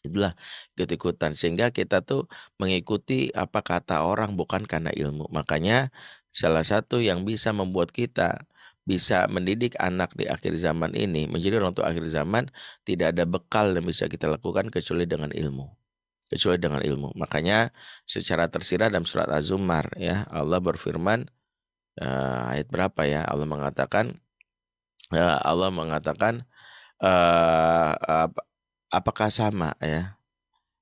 Itulah ikut-ikutan. Sehingga kita tuh mengikuti apa kata orang bukan karena ilmu. Makanya salah satu yang bisa membuat kita bisa mendidik anak di akhir zaman ini menjadi orang tua akhir zaman tidak ada bekal yang bisa kita lakukan kecuali dengan ilmu kecuali dengan ilmu. Makanya secara tersirat dalam surat Az-Zumar ya Allah berfirman uh, ayat berapa ya Allah mengatakan uh, Allah mengatakan uh, apakah sama ya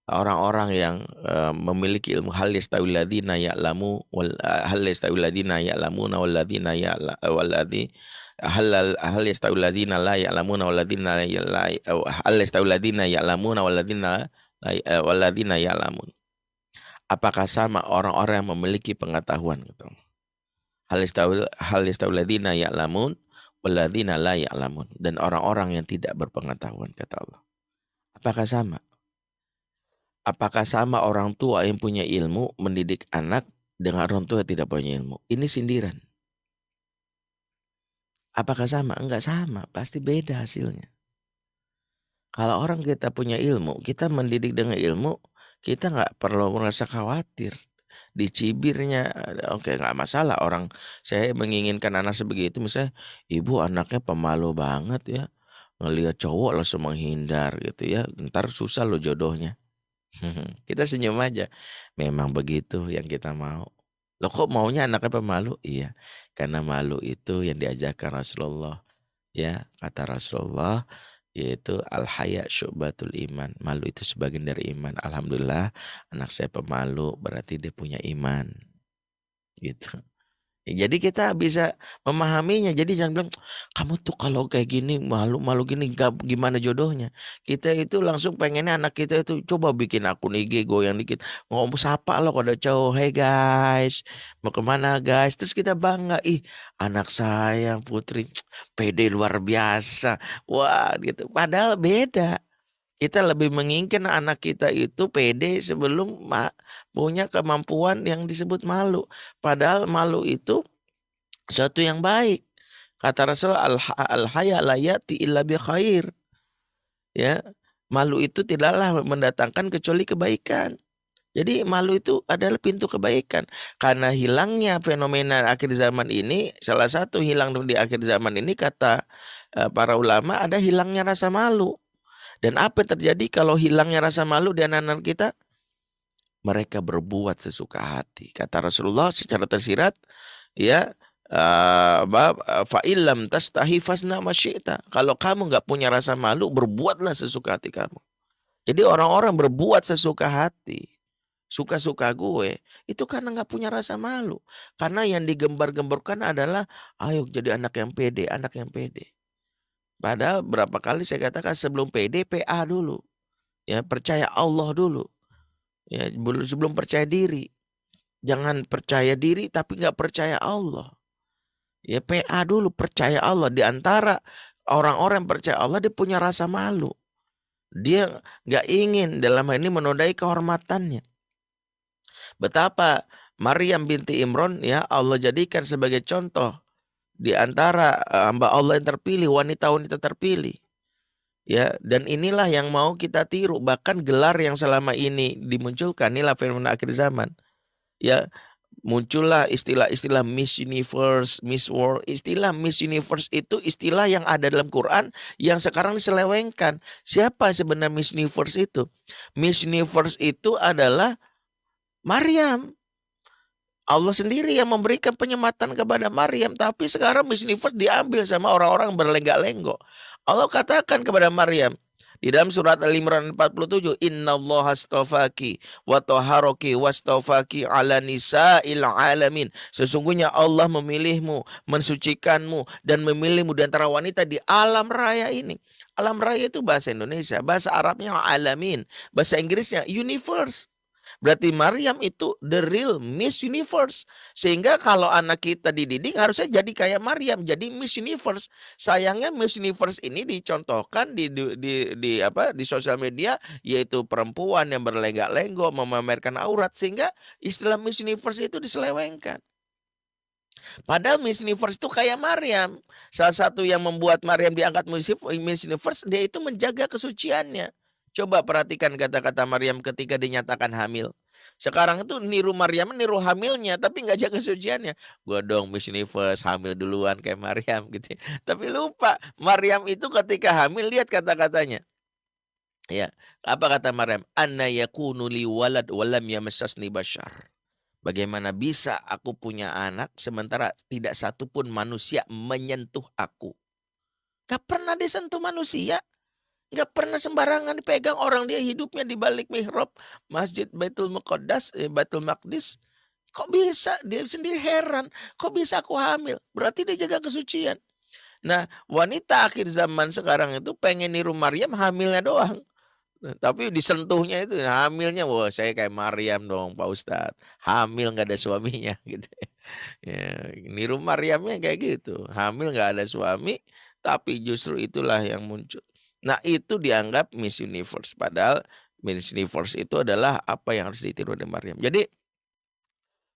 orang-orang yang uh, memiliki ilmu hal yastawil ladzina ya'lamu wal hal yastawil ladzina ya'lamuna wal ladzina wal ladzi hal hal yastawil ladzina la ya'lamuna wal ladzina la hal yastawil ladzina ya'lamuna wal ladzina Eh, waladina ya'lamun. Apakah sama orang-orang yang memiliki pengetahuan gitu. Hal istawil hal ya'lamun waladina la ya'lamun dan orang-orang yang tidak berpengetahuan kata Allah. Apakah sama? Apakah sama orang tua yang punya ilmu mendidik anak dengan orang tua yang tidak punya ilmu? Ini sindiran. Apakah sama? Enggak sama, pasti beda hasilnya. Kalau orang kita punya ilmu, kita mendidik dengan ilmu, kita nggak perlu merasa khawatir. Dicibirnya, oke nggak masalah orang saya menginginkan anak sebegitu, misalnya ibu anaknya pemalu banget ya, ngelihat cowok langsung menghindar gitu ya, ntar susah lo jodohnya. kita senyum aja, memang begitu yang kita mau. Lo kok maunya anaknya pemalu? Iya, karena malu itu yang diajarkan Rasulullah. Ya, kata Rasulullah, yaitu al haya syubatul iman. Malu itu sebagian dari iman. Alhamdulillah anak saya pemalu berarti dia punya iman. Gitu. Jadi kita bisa memahaminya. Jadi jangan bilang kamu tuh kalau kayak gini malu-malu gini gak, gimana jodohnya. Kita itu langsung pengennya anak kita itu coba bikin akun IG goyang dikit. Ngomong sapa lo kalau ada cowok. Hey guys, mau ke mana guys? Terus kita bangga. Ih anak saya Putri pede luar biasa. Wah gitu. Padahal beda. Kita lebih menginginkan anak kita itu pede sebelum punya kemampuan yang disebut malu. Padahal malu itu suatu yang baik. Kata Rasul al-haya layati illa bi khair. Ya, malu itu tidaklah mendatangkan kecuali kebaikan. Jadi malu itu adalah pintu kebaikan. Karena hilangnya fenomena akhir zaman ini, salah satu hilang di akhir zaman ini kata eh, para ulama ada hilangnya rasa malu. Dan apa yang terjadi kalau hilangnya rasa malu di anak-anak kita? Mereka berbuat sesuka hati. Kata Rasulullah secara tersirat, ya, uh, fa'ilam tastahi fasna masyita. Kalau kamu nggak punya rasa malu, berbuatlah sesuka hati kamu. Jadi orang-orang berbuat sesuka hati suka-suka gue itu karena nggak punya rasa malu karena yang digembar-gemborkan adalah ayo jadi anak yang pede anak yang pede Padahal berapa kali saya katakan sebelum PD PA dulu. Ya, percaya Allah dulu. Ya, sebelum percaya diri. Jangan percaya diri tapi nggak percaya Allah. Ya PA dulu percaya Allah di antara orang-orang percaya Allah dia punya rasa malu. Dia nggak ingin dalam hal ini menodai kehormatannya. Betapa Maryam binti Imron ya Allah jadikan sebagai contoh di antara eh, hamba Allah yang terpilih, wanita-wanita terpilih. Ya, dan inilah yang mau kita tiru. Bahkan gelar yang selama ini dimunculkan inilah fenomena akhir zaman. Ya, muncullah istilah-istilah Miss Universe, Miss World. Istilah Miss Universe itu istilah yang ada dalam Quran yang sekarang diselewengkan. Siapa sebenarnya Miss Universe itu? Miss Universe itu adalah Maryam. Allah sendiri yang memberikan penyematan kepada Maryam. Tapi sekarang Miss Universe diambil sama orang-orang berlenggak-lenggok. Allah katakan kepada Maryam. Di dalam surat Al-Imran 47. Inna Allah astafaki wa taharaki wastafaki ala nisa'il alamin. Sesungguhnya Allah memilihmu, mensucikanmu, dan memilihmu di antara wanita di alam raya ini. Alam raya itu bahasa Indonesia. Bahasa Arabnya alamin. Bahasa Inggrisnya universe. Berarti Maryam itu the real Miss Universe. Sehingga kalau anak kita dididik harusnya jadi kayak Maryam, jadi Miss Universe. Sayangnya Miss Universe ini dicontohkan di di di, di apa di sosial media yaitu perempuan yang berlenggak-lenggok memamerkan aurat sehingga istilah Miss Universe itu diselewengkan. Padahal Miss Universe itu kayak Maryam. Salah satu yang membuat Maryam diangkat Miss Universe, dia itu menjaga kesuciannya. Coba perhatikan kata-kata Maryam ketika dinyatakan hamil. Sekarang itu niru Maryam, niru hamilnya, tapi nggak jaga kesuciannya. Gua dong Miss Universe hamil duluan kayak Maryam gitu. Tapi lupa, Maryam itu ketika hamil lihat kata-katanya. Ya, apa kata Maryam? Anna yakunu li walad walam yamassasni bashar. Bagaimana bisa aku punya anak sementara tidak satu pun manusia menyentuh aku? Gak pernah disentuh manusia. Nggak pernah sembarangan dipegang orang dia hidupnya di balik mihrab Masjid Baitul Muqaddas, eh, Baitul Maqdis. Kok bisa? Dia sendiri heran. Kok bisa aku hamil? Berarti dia jaga kesucian. Nah, wanita akhir zaman sekarang itu pengen niru Maryam hamilnya doang. Nah, tapi disentuhnya itu hamilnya wah saya kayak Maryam dong Pak Ustadz hamil nggak ada suaminya gitu ya niru Maryamnya kayak gitu hamil nggak ada suami tapi justru itulah yang muncul Nah, itu dianggap Miss Universe. Padahal Miss Universe itu adalah apa yang harus ditiru oleh Maryam. Jadi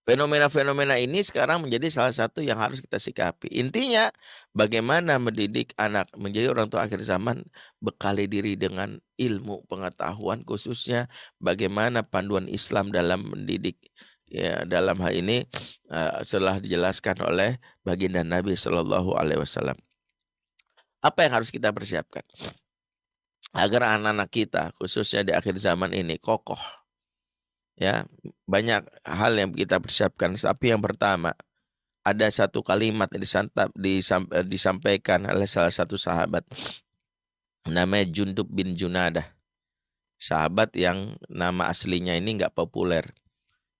fenomena-fenomena ini sekarang menjadi salah satu yang harus kita sikapi. Intinya bagaimana mendidik anak menjadi orang tua akhir zaman bekali diri dengan ilmu pengetahuan khususnya bagaimana panduan Islam dalam mendidik ya dalam hal ini uh, setelah dijelaskan oleh baginda Nabi Shallallahu Alaihi Wasallam. Apa yang harus kita persiapkan? Agar anak-anak kita khususnya di akhir zaman ini kokoh. Ya, banyak hal yang kita persiapkan. Tapi yang pertama, ada satu kalimat yang disantap, eh, disampaikan oleh salah satu sahabat namanya Jundub bin Junadah. Sahabat yang nama aslinya ini nggak populer.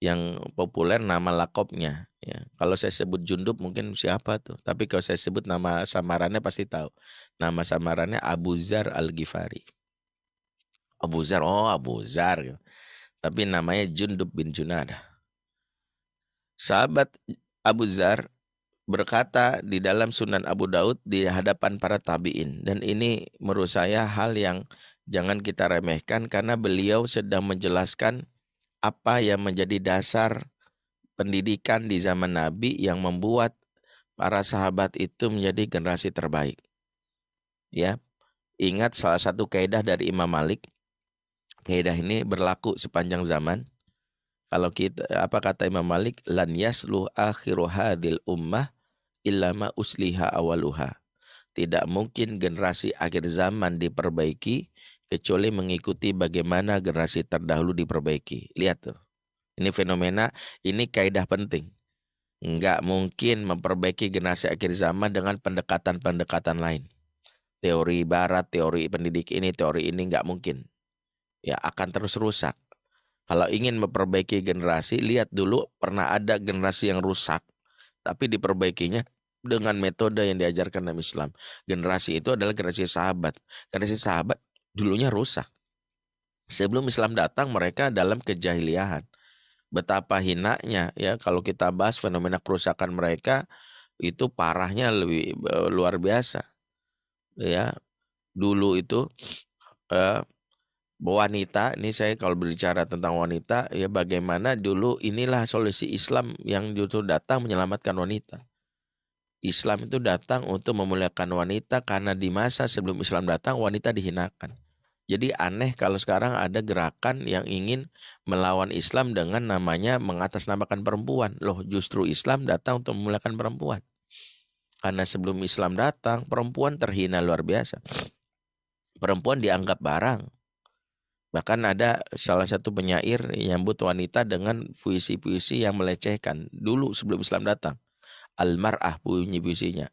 Yang populer nama lakopnya. Ya, kalau saya sebut Jundub mungkin siapa tuh. Tapi kalau saya sebut nama samarannya pasti tahu. Nama samarannya Abu Zar Al-Ghifari. Abu Zar, oh Abu Zar. Gitu. Tapi namanya Jundub bin Junadah. Sahabat Abu Zar berkata di dalam Sunan Abu Daud di hadapan para tabiin dan ini menurut saya hal yang jangan kita remehkan karena beliau sedang menjelaskan apa yang menjadi dasar pendidikan di zaman Nabi yang membuat para sahabat itu menjadi generasi terbaik. Ya. Ingat salah satu kaidah dari Imam Malik. Kaidah ini berlaku sepanjang zaman. Kalau kita apa kata Imam Malik, lan yaslu akhiru hadil ummah illama usliha awaluha. Tidak mungkin generasi akhir zaman diperbaiki kecuali mengikuti bagaimana generasi terdahulu diperbaiki. Lihat tuh. Ini fenomena, ini kaidah penting. Enggak mungkin memperbaiki generasi akhir zaman dengan pendekatan-pendekatan lain. Teori barat, teori pendidik ini, teori ini enggak mungkin. Ya akan terus rusak. Kalau ingin memperbaiki generasi, lihat dulu pernah ada generasi yang rusak. Tapi diperbaikinya dengan metode yang diajarkan dalam Islam. Generasi itu adalah generasi sahabat. Generasi sahabat dulunya rusak Sebelum Islam datang mereka dalam kejahiliahan. Betapa hinanya ya kalau kita bahas fenomena kerusakan mereka itu parahnya lebih eh, luar biasa. Ya. Dulu itu eh, wanita ini saya kalau berbicara tentang wanita ya bagaimana dulu inilah solusi Islam yang justru datang menyelamatkan wanita. Islam itu datang untuk memuliakan wanita karena di masa sebelum Islam datang wanita dihinakan. Jadi aneh kalau sekarang ada gerakan yang ingin melawan Islam dengan namanya mengatasnamakan perempuan. Loh justru Islam datang untuk memuliakan perempuan. Karena sebelum Islam datang, perempuan terhina luar biasa. Perempuan dianggap barang. Bahkan ada salah satu penyair yang but wanita dengan puisi-puisi yang melecehkan. Dulu sebelum Islam datang. Al-mar'ah bunyi puisinya.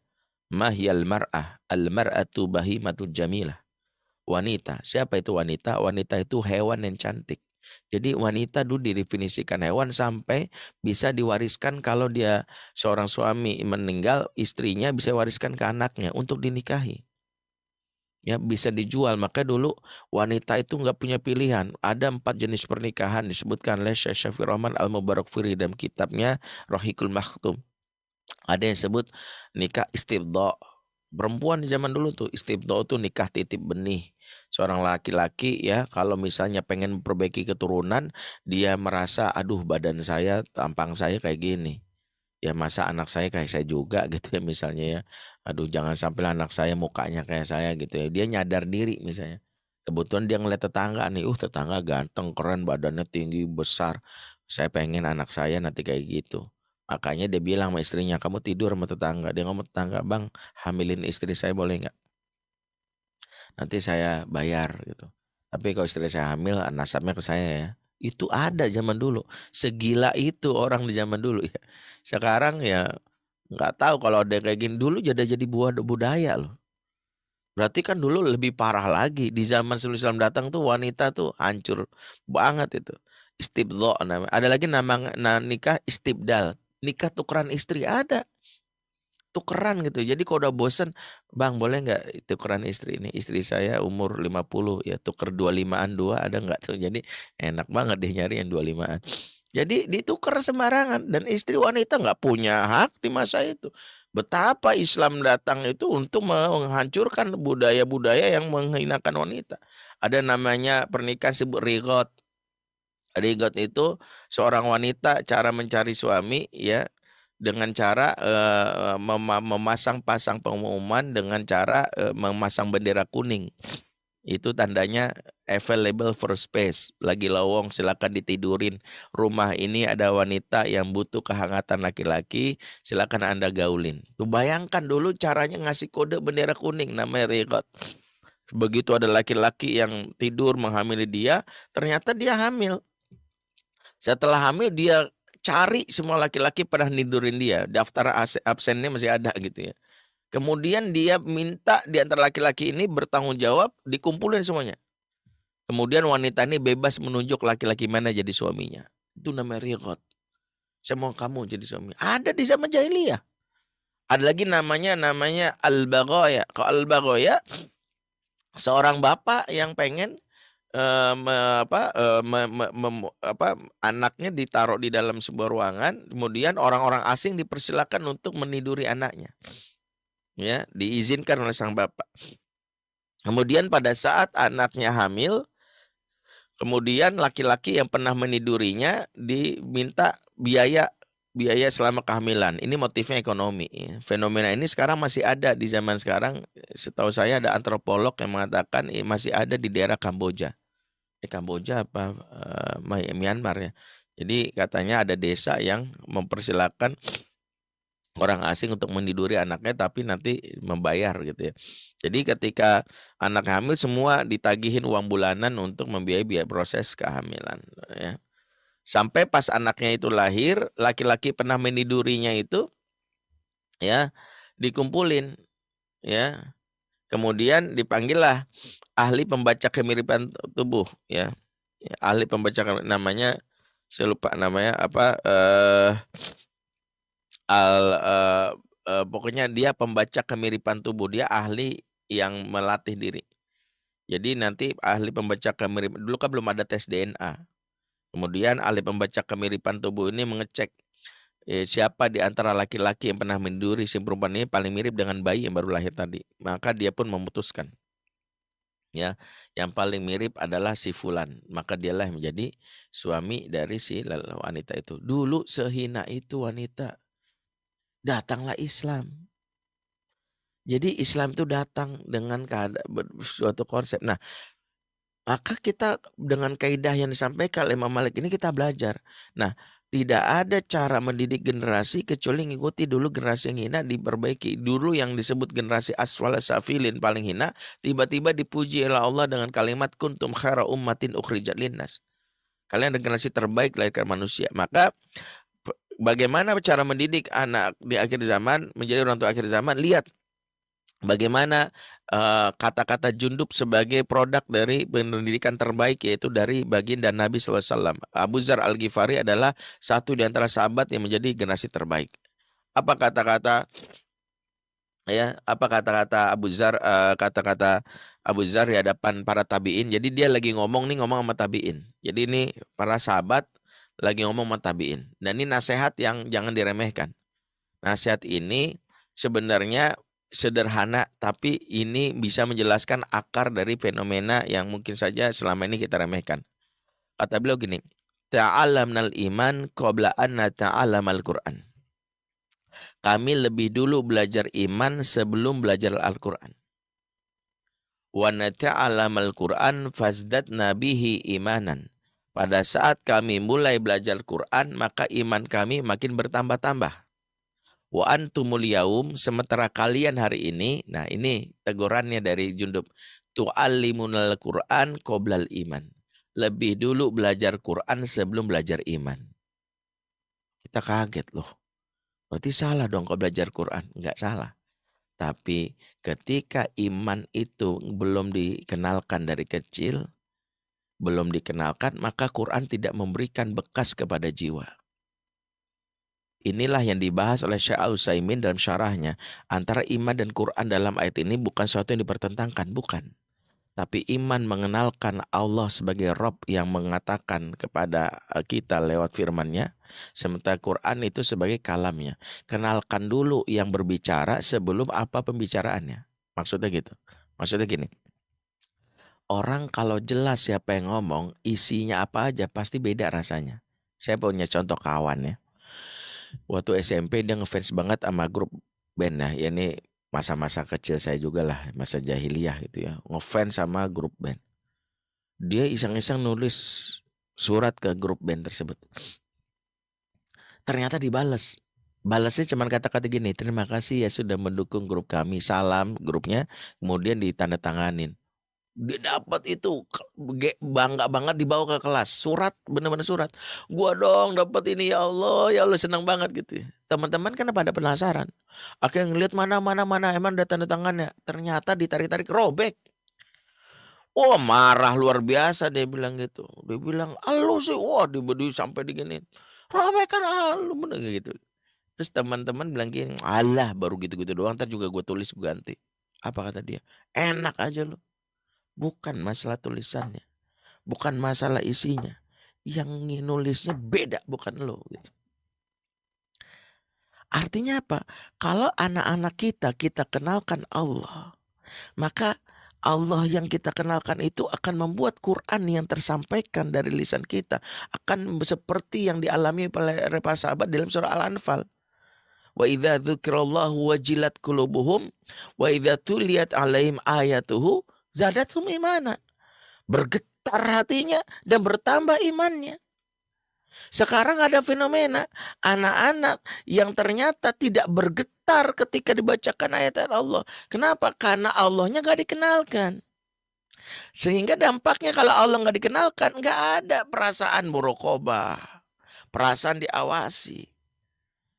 Mahyal mar'ah, al-mar'atu bahimatul jamilah wanita. Siapa itu wanita? Wanita itu hewan yang cantik. Jadi wanita dulu didefinisikan hewan sampai bisa diwariskan kalau dia seorang suami meninggal, istrinya bisa wariskan ke anaknya untuk dinikahi. Ya bisa dijual. Maka dulu wanita itu nggak punya pilihan. Ada empat jenis pernikahan disebutkan oleh Syekh Syafi Rahman Al Mubarak Firi dalam kitabnya Rohikul Maktum. Ada yang sebut nikah istibdo. Perempuan di zaman dulu tuh istibdo tuh nikah titip benih. Seorang laki-laki ya kalau misalnya pengen memperbaiki keturunan dia merasa aduh badan saya tampang saya kayak gini. Ya masa anak saya kayak saya juga gitu ya misalnya ya. Aduh jangan sampai anak saya mukanya kayak saya gitu ya. Dia nyadar diri misalnya. Kebetulan dia ngeliat tetangga nih uh tetangga ganteng keren badannya tinggi besar. Saya pengen anak saya nanti kayak gitu Makanya dia bilang sama istrinya, kamu tidur sama tetangga. Dia ngomong tetangga, bang hamilin istri saya boleh nggak? Nanti saya bayar gitu. Tapi kalau istri saya hamil, nasabnya ke saya ya. Itu ada zaman dulu. Segila itu orang di zaman dulu ya. Sekarang ya nggak tahu kalau ada kayak gini. Dulu jadi jadi buah budaya loh. Berarti kan dulu lebih parah lagi. Di zaman sebelum Islam datang tuh wanita tuh hancur banget itu. Istibdo namanya. Ada lagi nama nikah istibdal nikah tukeran istri ada tukeran gitu. Jadi kalau udah bosen, bang boleh nggak tukeran istri ini? Istri saya umur 50 ya tuker 25an dua ada nggak tuh? Jadi enak banget deh nyari yang 25an. Jadi ditukar sembarangan dan istri wanita nggak punya hak di masa itu. Betapa Islam datang itu untuk menghancurkan budaya-budaya yang menghinakan wanita. Ada namanya pernikahan sebut rigot. Rigot itu seorang wanita cara mencari suami ya dengan cara uh, mem memasang-pasang pengumuman dengan cara uh, memasang bendera kuning. Itu tandanya available for space. Lagi lowong silakan ditidurin. Rumah ini ada wanita yang butuh kehangatan laki-laki, silakan Anda gaulin. Tuh bayangkan dulu caranya ngasih kode bendera kuning namanya rigot. Begitu ada laki-laki yang tidur menghamili dia, ternyata dia hamil. Setelah hamil dia cari semua laki-laki pada nidurin dia. Daftar absennya masih ada gitu ya. Kemudian dia minta di antara laki-laki ini bertanggung jawab dikumpulin semuanya. Kemudian wanita ini bebas menunjuk laki-laki mana jadi suaminya. Itu namanya riqat. Saya mau kamu jadi suami. Ada di zaman jahiliyah. Ada lagi namanya namanya al-baghaya. Kalau al-baghaya seorang bapak yang pengen me, apa, uh, me, me, me, apa, anaknya ditaruh di dalam sebuah ruangan, kemudian orang-orang asing dipersilakan untuk meniduri anaknya. Ya, diizinkan oleh sang bapak. Kemudian pada saat anaknya hamil, kemudian laki-laki yang pernah menidurinya diminta biaya biaya selama kehamilan. Ini motifnya ekonomi. Fenomena ini sekarang masih ada di zaman sekarang. Setahu saya ada antropolog yang mengatakan masih ada di daerah Kamboja eh Kamboja apa uh, Myanmar ya. Jadi katanya ada desa yang mempersilahkan orang asing untuk meniduri anaknya tapi nanti membayar gitu ya. Jadi ketika anak hamil semua ditagihin uang bulanan untuk membiayai biaya proses kehamilan ya. Sampai pas anaknya itu lahir, laki-laki pernah menidurinya itu ya dikumpulin ya. Kemudian dipanggillah ahli pembaca kemiripan tubuh ya. ya ahli pembaca namanya saya lupa namanya apa uh, al uh, uh, pokoknya dia pembaca kemiripan tubuh dia ahli yang melatih diri Jadi nanti ahli pembaca kemiripan dulu kan belum ada tes DNA. Kemudian ahli pembaca kemiripan tubuh ini mengecek eh, siapa di antara laki-laki yang pernah menduri si perempuan ini paling mirip dengan bayi yang baru lahir tadi. Maka dia pun memutuskan. Ya, yang paling mirip adalah si fulan. Maka dialah menjadi suami dari si wanita itu. Dulu sehina itu wanita. Datanglah Islam. Jadi Islam itu datang dengan suatu konsep. Nah, maka kita dengan kaidah yang disampaikan oleh Imam Malik ini kita belajar. Nah, tidak ada cara mendidik generasi kecuali mengikuti dulu generasi yang hina diperbaiki. Dulu yang disebut generasi aswal safilin paling hina, tiba-tiba dipuji oleh Allah dengan kalimat kuntum khaira ummatin ukhrijat linnas. Kalian adalah generasi terbaik lahirkan manusia. Maka bagaimana cara mendidik anak di akhir zaman menjadi orang tua akhir zaman? Lihat bagaimana kata-kata uh, Jundub sebagai produk dari pendidikan terbaik yaitu dari baginda Nabi SAW. Abu Zar Al Ghifari adalah satu di antara sahabat yang menjadi generasi terbaik. Apa kata-kata ya apa kata-kata Abu Zar uh, kata-kata Abu Zar di hadapan para tabiin jadi dia lagi ngomong nih ngomong sama tabiin jadi ini para sahabat lagi ngomong sama tabiin dan ini nasihat yang jangan diremehkan nasihat ini sebenarnya sederhana tapi ini bisa menjelaskan akar dari fenomena yang mungkin saja selama ini kita remehkan. Kata beliau gini, ta'alamnal iman qabla anna ta'alamal Qur'an. Kami lebih dulu belajar iman sebelum belajar Al-Qur'an. Wa nata'alamal Qur'an fazdat nabihi imanan. Pada saat kami mulai belajar Quran, maka iman kami makin bertambah-tambah. Wa antumul yaum sementara kalian hari ini, nah ini tegurannya dari Jundub. Tu'allimunal Qur'an qoblal iman. Lebih dulu belajar Quran sebelum belajar iman. Kita kaget loh. Berarti salah dong kalau belajar Quran. Enggak salah. Tapi ketika iman itu belum dikenalkan dari kecil, belum dikenalkan, maka Quran tidak memberikan bekas kepada jiwa. Inilah yang dibahas oleh Syekh Al-Utsaimin dalam syarahnya. Antara iman dan Quran dalam ayat ini bukan sesuatu yang dipertentangkan, bukan. Tapi iman mengenalkan Allah sebagai Rob yang mengatakan kepada eh, kita lewat firmannya. Sementara Quran itu sebagai kalamnya. Kenalkan dulu yang berbicara sebelum apa pembicaraannya. Maksudnya gitu. Maksudnya gini. Orang kalau jelas siapa yang ngomong, isinya apa aja pasti beda rasanya. Saya punya contoh kawan ya waktu SMP dia ngefans banget sama grup band. Nah ya ini masa-masa kecil saya juga lah masa jahiliyah gitu ya. Ngefans sama grup band. Dia iseng-iseng nulis surat ke grup band tersebut. Ternyata dibales. Balasnya cuma kata-kata gini terima kasih ya sudah mendukung grup kami salam grupnya. Kemudian ditandatanganin dia dapat itu bangga banget dibawa ke kelas surat benar-benar surat gua dong dapat ini ya Allah ya Allah senang banget gitu ya. teman-teman kan pada penasaran akhirnya ngeliat mana mana mana emang ada tanda tangannya ternyata ditarik-tarik robek Oh marah luar biasa dia bilang gitu. Dia bilang, "Alu sih, wah dibedi sampai digini. Robek kan alu bener gitu. Terus teman-teman bilang gini, "Alah, baru gitu-gitu doang, ntar juga gue tulis gue ganti." Apa kata dia? Enak aja lo. Bukan masalah tulisannya. Bukan masalah isinya. Yang nulisnya beda bukan lo gitu. Artinya apa? Kalau anak-anak kita kita kenalkan Allah, maka Allah yang kita kenalkan itu akan membuat Quran yang tersampaikan dari lisan kita akan seperti yang dialami oleh para sahabat dalam surah Al-Anfal. Wa idza dzikrallahu wajilat qulubuhum wa idza tuliyat alaihim ayatuhu Zadatum imana. Bergetar hatinya dan bertambah imannya. Sekarang ada fenomena anak-anak yang ternyata tidak bergetar ketika dibacakan ayat-ayat Allah. Kenapa? Karena Allahnya gak dikenalkan. Sehingga dampaknya kalau Allah nggak dikenalkan, nggak ada perasaan murokoba, perasaan diawasi.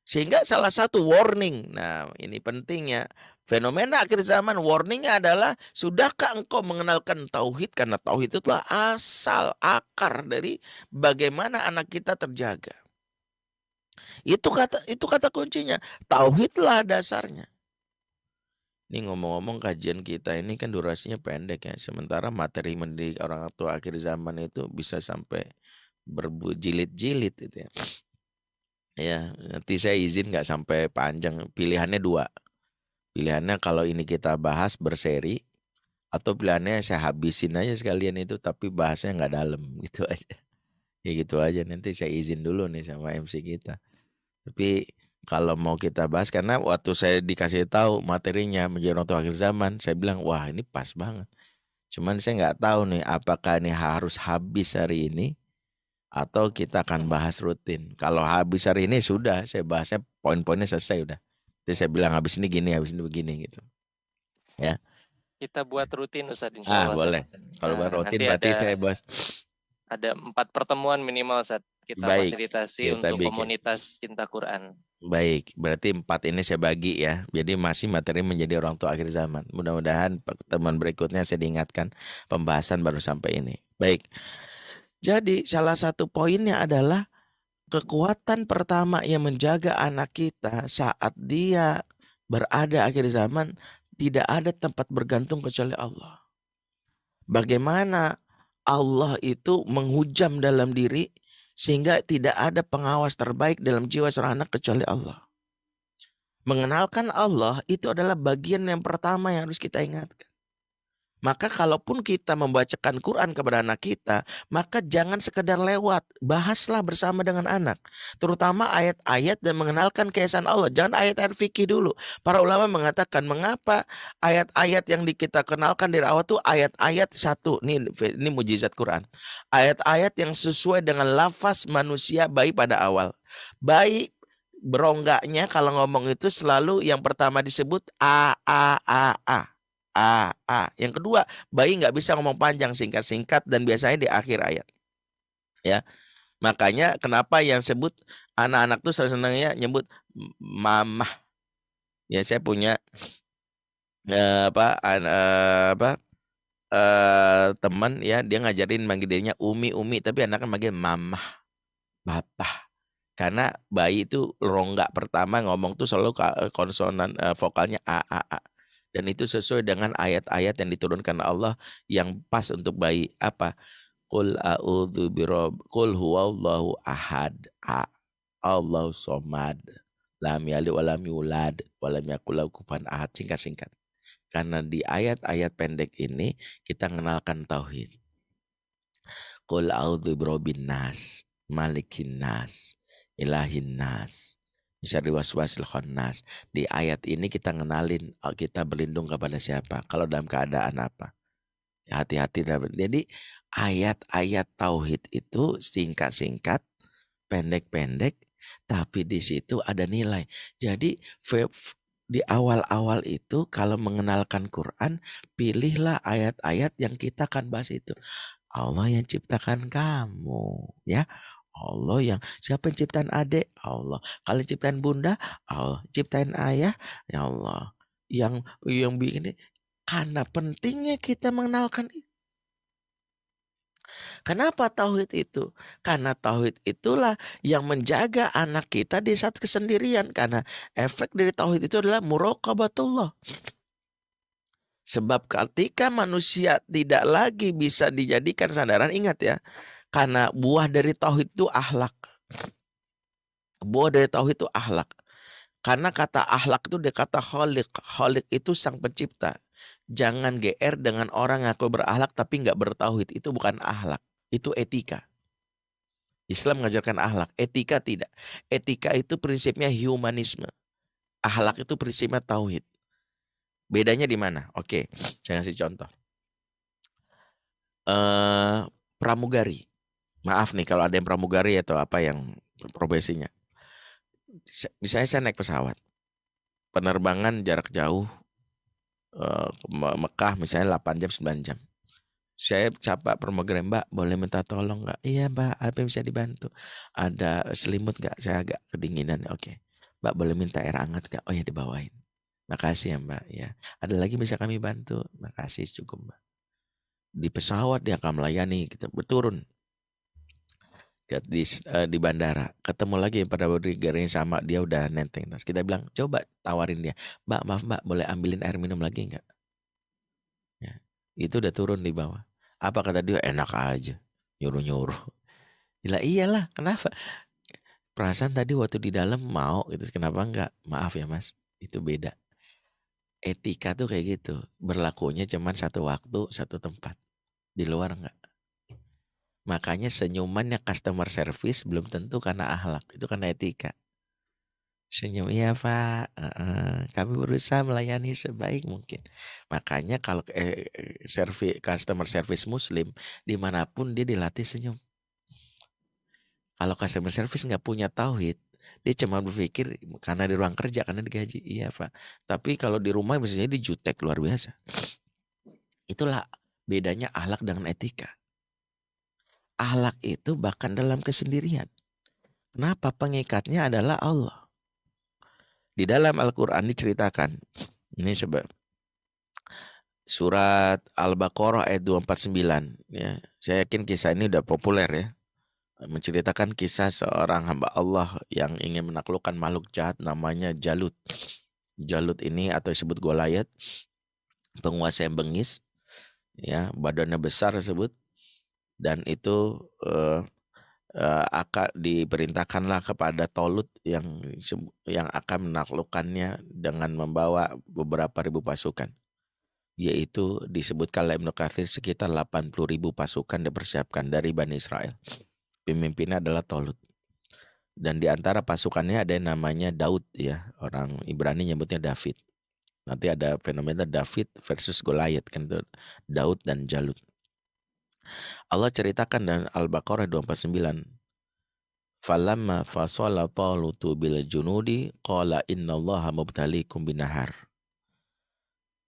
Sehingga salah satu warning, nah ini pentingnya Fenomena akhir zaman warningnya adalah sudahkah engkau mengenalkan tauhid karena tauhid itu adalah asal akar dari bagaimana anak kita terjaga. Itu kata itu kata kuncinya. Tauhidlah dasarnya. Ini ngomong-ngomong kajian kita ini kan durasinya pendek ya. Sementara materi mendidik orang tua akhir zaman itu bisa sampai berjilid-jilid itu ya. Ya, nanti saya izin nggak sampai panjang. Pilihannya dua. Pilihannya kalau ini kita bahas berseri atau pilihannya saya habisin aja sekalian itu tapi bahasnya nggak dalam gitu aja. Ya gitu aja nanti saya izin dulu nih sama MC kita. Tapi kalau mau kita bahas karena waktu saya dikasih tahu materinya menjadi waktu akhir zaman, saya bilang wah ini pas banget. Cuman saya nggak tahu nih apakah ini harus habis hari ini atau kita akan bahas rutin. Kalau habis hari ini sudah saya bahasnya poin-poinnya selesai udah. Jadi saya bilang habis ini gini, habis ini begini gitu. Ya. Kita buat rutin Ustaz insya Allah. Ah, boleh. Kalau buat nah, rutin berarti ada, saya bahas ada empat pertemuan minimal saat kita Baik, fasilitasi kita untuk bikin. komunitas cinta Quran. Baik, berarti empat ini saya bagi ya. Jadi masih materi menjadi orang tua akhir zaman. Mudah-mudahan pertemuan berikutnya saya diingatkan pembahasan baru sampai ini. Baik. Jadi salah satu poinnya adalah kekuatan pertama yang menjaga anak kita saat dia berada akhir zaman tidak ada tempat bergantung kecuali Allah. Bagaimana Allah itu menghujam dalam diri sehingga tidak ada pengawas terbaik dalam jiwa seorang anak kecuali Allah. Mengenalkan Allah itu adalah bagian yang pertama yang harus kita ingatkan. Maka kalaupun kita membacakan Quran kepada anak kita, maka jangan sekedar lewat, bahaslah bersama dengan anak. Terutama ayat-ayat dan mengenalkan keesaan Allah. Jangan ayat-ayat fikih dulu. Para ulama mengatakan mengapa ayat-ayat yang kita kenalkan dari awal itu ayat-ayat satu. Ini ini mujizat Quran. Ayat-ayat yang sesuai dengan lafaz manusia bayi pada awal. Bayi beronggaknya kalau ngomong itu selalu yang pertama disebut a a a a A, A. Yang kedua, bayi nggak bisa ngomong panjang, singkat-singkat dan biasanya di akhir ayat. Ya. Makanya kenapa yang sebut anak-anak tuh senangnya nyebut mama. Ya saya punya eh, apa eh, apa eh, teman ya dia ngajarin manggil dirinya Umi Umi tapi anaknya manggil mama. Bapak. Karena bayi itu rongga pertama ngomong tuh selalu konsonan eh, vokalnya a a a dan itu sesuai dengan ayat-ayat yang diturunkan Allah yang pas untuk bayi. Apa? Qul a'udzu birob Qul huwallahu ahad a Allah somad lam yalid wa lam yulad wa lam yakul ahad. Singkat-singkat karena di ayat-ayat pendek ini kita mengenalkan tauhid. Qul a'udzu birobin nas malikin nas ilahin nas bisa diwaswasil khannas. Di ayat ini kita ngenalin oh, kita berlindung kepada siapa, kalau dalam keadaan apa. Ya, hati-hati. Jadi ayat-ayat tauhid itu singkat-singkat, pendek-pendek, tapi di situ ada nilai. Jadi di awal-awal itu kalau mengenalkan Quran, pilihlah ayat-ayat yang kita akan bahas itu. Allah yang ciptakan kamu, ya. Allah yang siapa yang ciptain adik? Allah. Kalau ciptain bunda? Allah. Ciptain ayah? Ya Allah. Yang yang bikin karena pentingnya kita mengenalkan. Kenapa tauhid itu? Karena tauhid itulah yang menjaga anak kita di saat kesendirian. Karena efek dari tauhid itu adalah muraqabatullah. Sebab ketika manusia tidak lagi bisa dijadikan sandaran, ingat ya, karena buah dari tauhid itu ahlak. Buah dari tauhid itu ahlak. Karena kata ahlak itu dia kata kholik. Kholik itu sang pencipta. Jangan GR dengan orang aku berahlak tapi nggak bertauhid. Itu bukan ahlak. Itu etika. Islam mengajarkan ahlak. Etika tidak. Etika itu prinsipnya humanisme. Ahlak itu prinsipnya tauhid. Bedanya di mana? Oke, saya kasih contoh. Uh, pramugari. Maaf nih kalau ada yang pramugari atau apa yang profesinya. Misalnya saya naik pesawat. Penerbangan jarak jauh uh, Mekah misalnya 8 jam 9 jam. Saya capa pramugari, Mbak, boleh minta tolong nggak? Iya, Mbak, apa yang bisa dibantu? Ada selimut nggak? Saya agak kedinginan. Oke. Mbak, boleh minta air hangat nggak? Oh ya, dibawain. Makasih ya, Mbak. Ya. Ada lagi bisa kami bantu? Makasih cukup, Mbak. Di pesawat dia akan melayani kita berturun di, uh, di bandara. Ketemu lagi pada bodyguard yang sama dia udah nenteng. Tas kita bilang coba tawarin dia. Mbak maaf mbak boleh ambilin air minum lagi nggak? Ya, itu udah turun di bawah. Apa kata dia? Enak aja nyuruh nyuruh Gila iyalah kenapa? Perasaan tadi waktu di dalam mau gitu. Kenapa enggak maaf ya mas itu beda. Etika tuh kayak gitu. Berlakunya cuman satu waktu satu tempat. Di luar enggak Makanya senyumannya customer service belum tentu karena akhlak, itu karena etika. Senyum, iya Pak, uh, kami berusaha melayani sebaik mungkin. Makanya kalau eh, servis customer service muslim, di mana pun dia dilatih senyum. Kalau customer service nggak punya tauhid, dia cuma berpikir karena di ruang kerja, karena digaji. Iya Pak. Tapi kalau di rumah misalnya dijutek luar biasa. Itulah bedanya akhlak dengan etika ahlak itu bahkan dalam kesendirian. Kenapa pengikatnya adalah Allah? Di dalam Al-Quran diceritakan, ini sebab surat Al-Baqarah ayat 249. Ya, saya yakin kisah ini udah populer ya. Menceritakan kisah seorang hamba Allah yang ingin menaklukkan makhluk jahat namanya Jalut. Jalut ini atau disebut Goliath, penguasa yang bengis, ya badannya besar tersebut dan itu uh, uh, akan diperintahkanlah kepada Tolut yang yang akan menaklukkannya dengan membawa beberapa ribu pasukan yaitu disebutkan oleh Ibnu Katsir sekitar 80 ribu pasukan dipersiapkan dari Bani Israel. Pemimpinnya adalah Tolut. Dan di antara pasukannya ada yang namanya Daud ya, orang Ibrani nyebutnya David. Nanti ada fenomena David versus Goliath kan Daud dan Jalut. Allah ceritakan dalam Al-Baqarah 249. Falamma fasala talutu bil junudi qala innallaha mubtalikum binahar.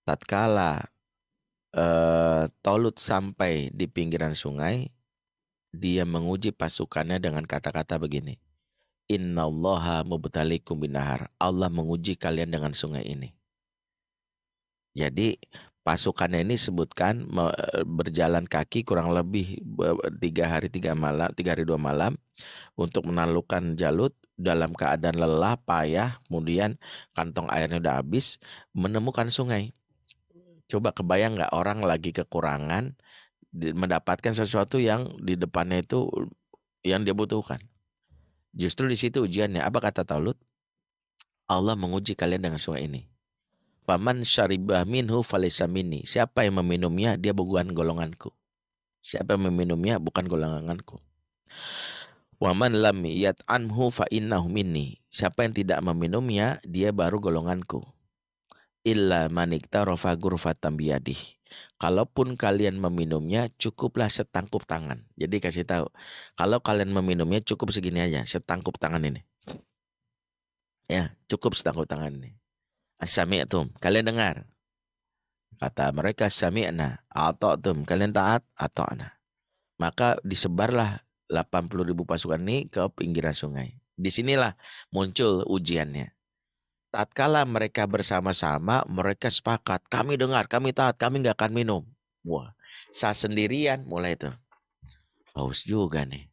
Tatkala uh, Tolut sampai di pinggiran sungai, dia menguji pasukannya dengan kata-kata begini. Innallaha mubtalikum binahar. Allah menguji kalian dengan sungai ini. Jadi pasukannya ini sebutkan berjalan kaki kurang lebih tiga hari tiga malam tiga hari dua malam untuk menaklukkan Jalut dalam keadaan lelah payah kemudian kantong airnya udah habis menemukan sungai. Coba kebayang nggak orang lagi kekurangan mendapatkan sesuatu yang di depannya itu yang dia butuhkan? Justru di situ ujiannya. Apa kata Taulut Allah menguji kalian dengan sungai ini Faman syaribah minhu falisa minni. Siapa yang meminumnya, dia bukan golonganku. Siapa yang meminumnya, bukan golonganku. Waman lam anhu fa innahu minni. Siapa yang tidak meminumnya, dia baru golonganku. Illa manikta rofa gurfatan biyadih. Kalaupun kalian meminumnya, cukuplah setangkup tangan. Jadi kasih tahu, kalau kalian meminumnya cukup segini aja, setangkup tangan ini. Ya, cukup setangkup tangan ini. Sami'tum, kalian dengar. Kata mereka sami'na, ata'tum, kalian taat, ata'na. Maka disebarlah 80 ribu pasukan ini ke pinggiran sungai. Di sinilah muncul ujiannya. Tatkala mereka bersama-sama, mereka sepakat. Kami dengar, kami taat, kami nggak akan minum. Wah, saya sendirian mulai itu. Haus juga nih.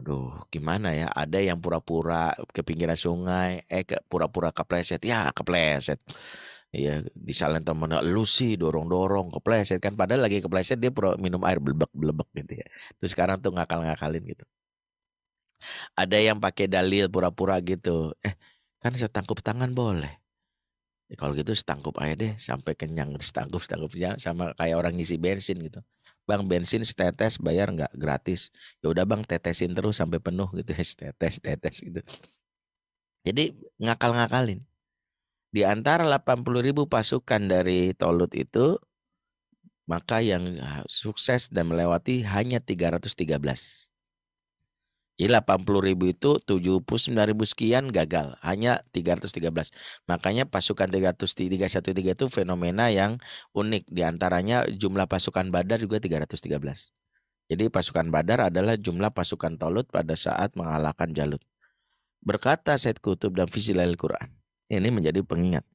Aduh, gimana ya? Ada yang pura-pura ke pinggiran sungai, eh ke pura-pura kepleset. Ya, kepleset. Iya, disalahin temen lu sih dorong-dorong kepleset kan padahal lagi kepleset dia pura minum air belebek-belebek gitu ya. Terus sekarang tuh ngakal-ngakalin gitu. Ada yang pakai dalil pura-pura gitu. Eh, kan setangkup tangan boleh. Ya, kalau gitu setangkup aja deh sampai kenyang setangkup setangkup sama kayak orang ngisi bensin gitu. Bang bensin setetes bayar nggak gratis. Ya udah bang tetesin terus sampai penuh gitu ya tetes tetes gitu. Jadi ngakal-ngakalin. Di antara 80 ribu pasukan dari Tolut itu maka yang sukses dan melewati hanya 313. Jadi 80 ribu itu 79 ribu sekian gagal. Hanya 313. Makanya pasukan 313 itu fenomena yang unik. Di antaranya jumlah pasukan Badar juga 313. Jadi pasukan Badar adalah jumlah pasukan Tolut pada saat mengalahkan Jalut. Berkata Said Kutub dan Fisilal Quran. Ini menjadi pengingat.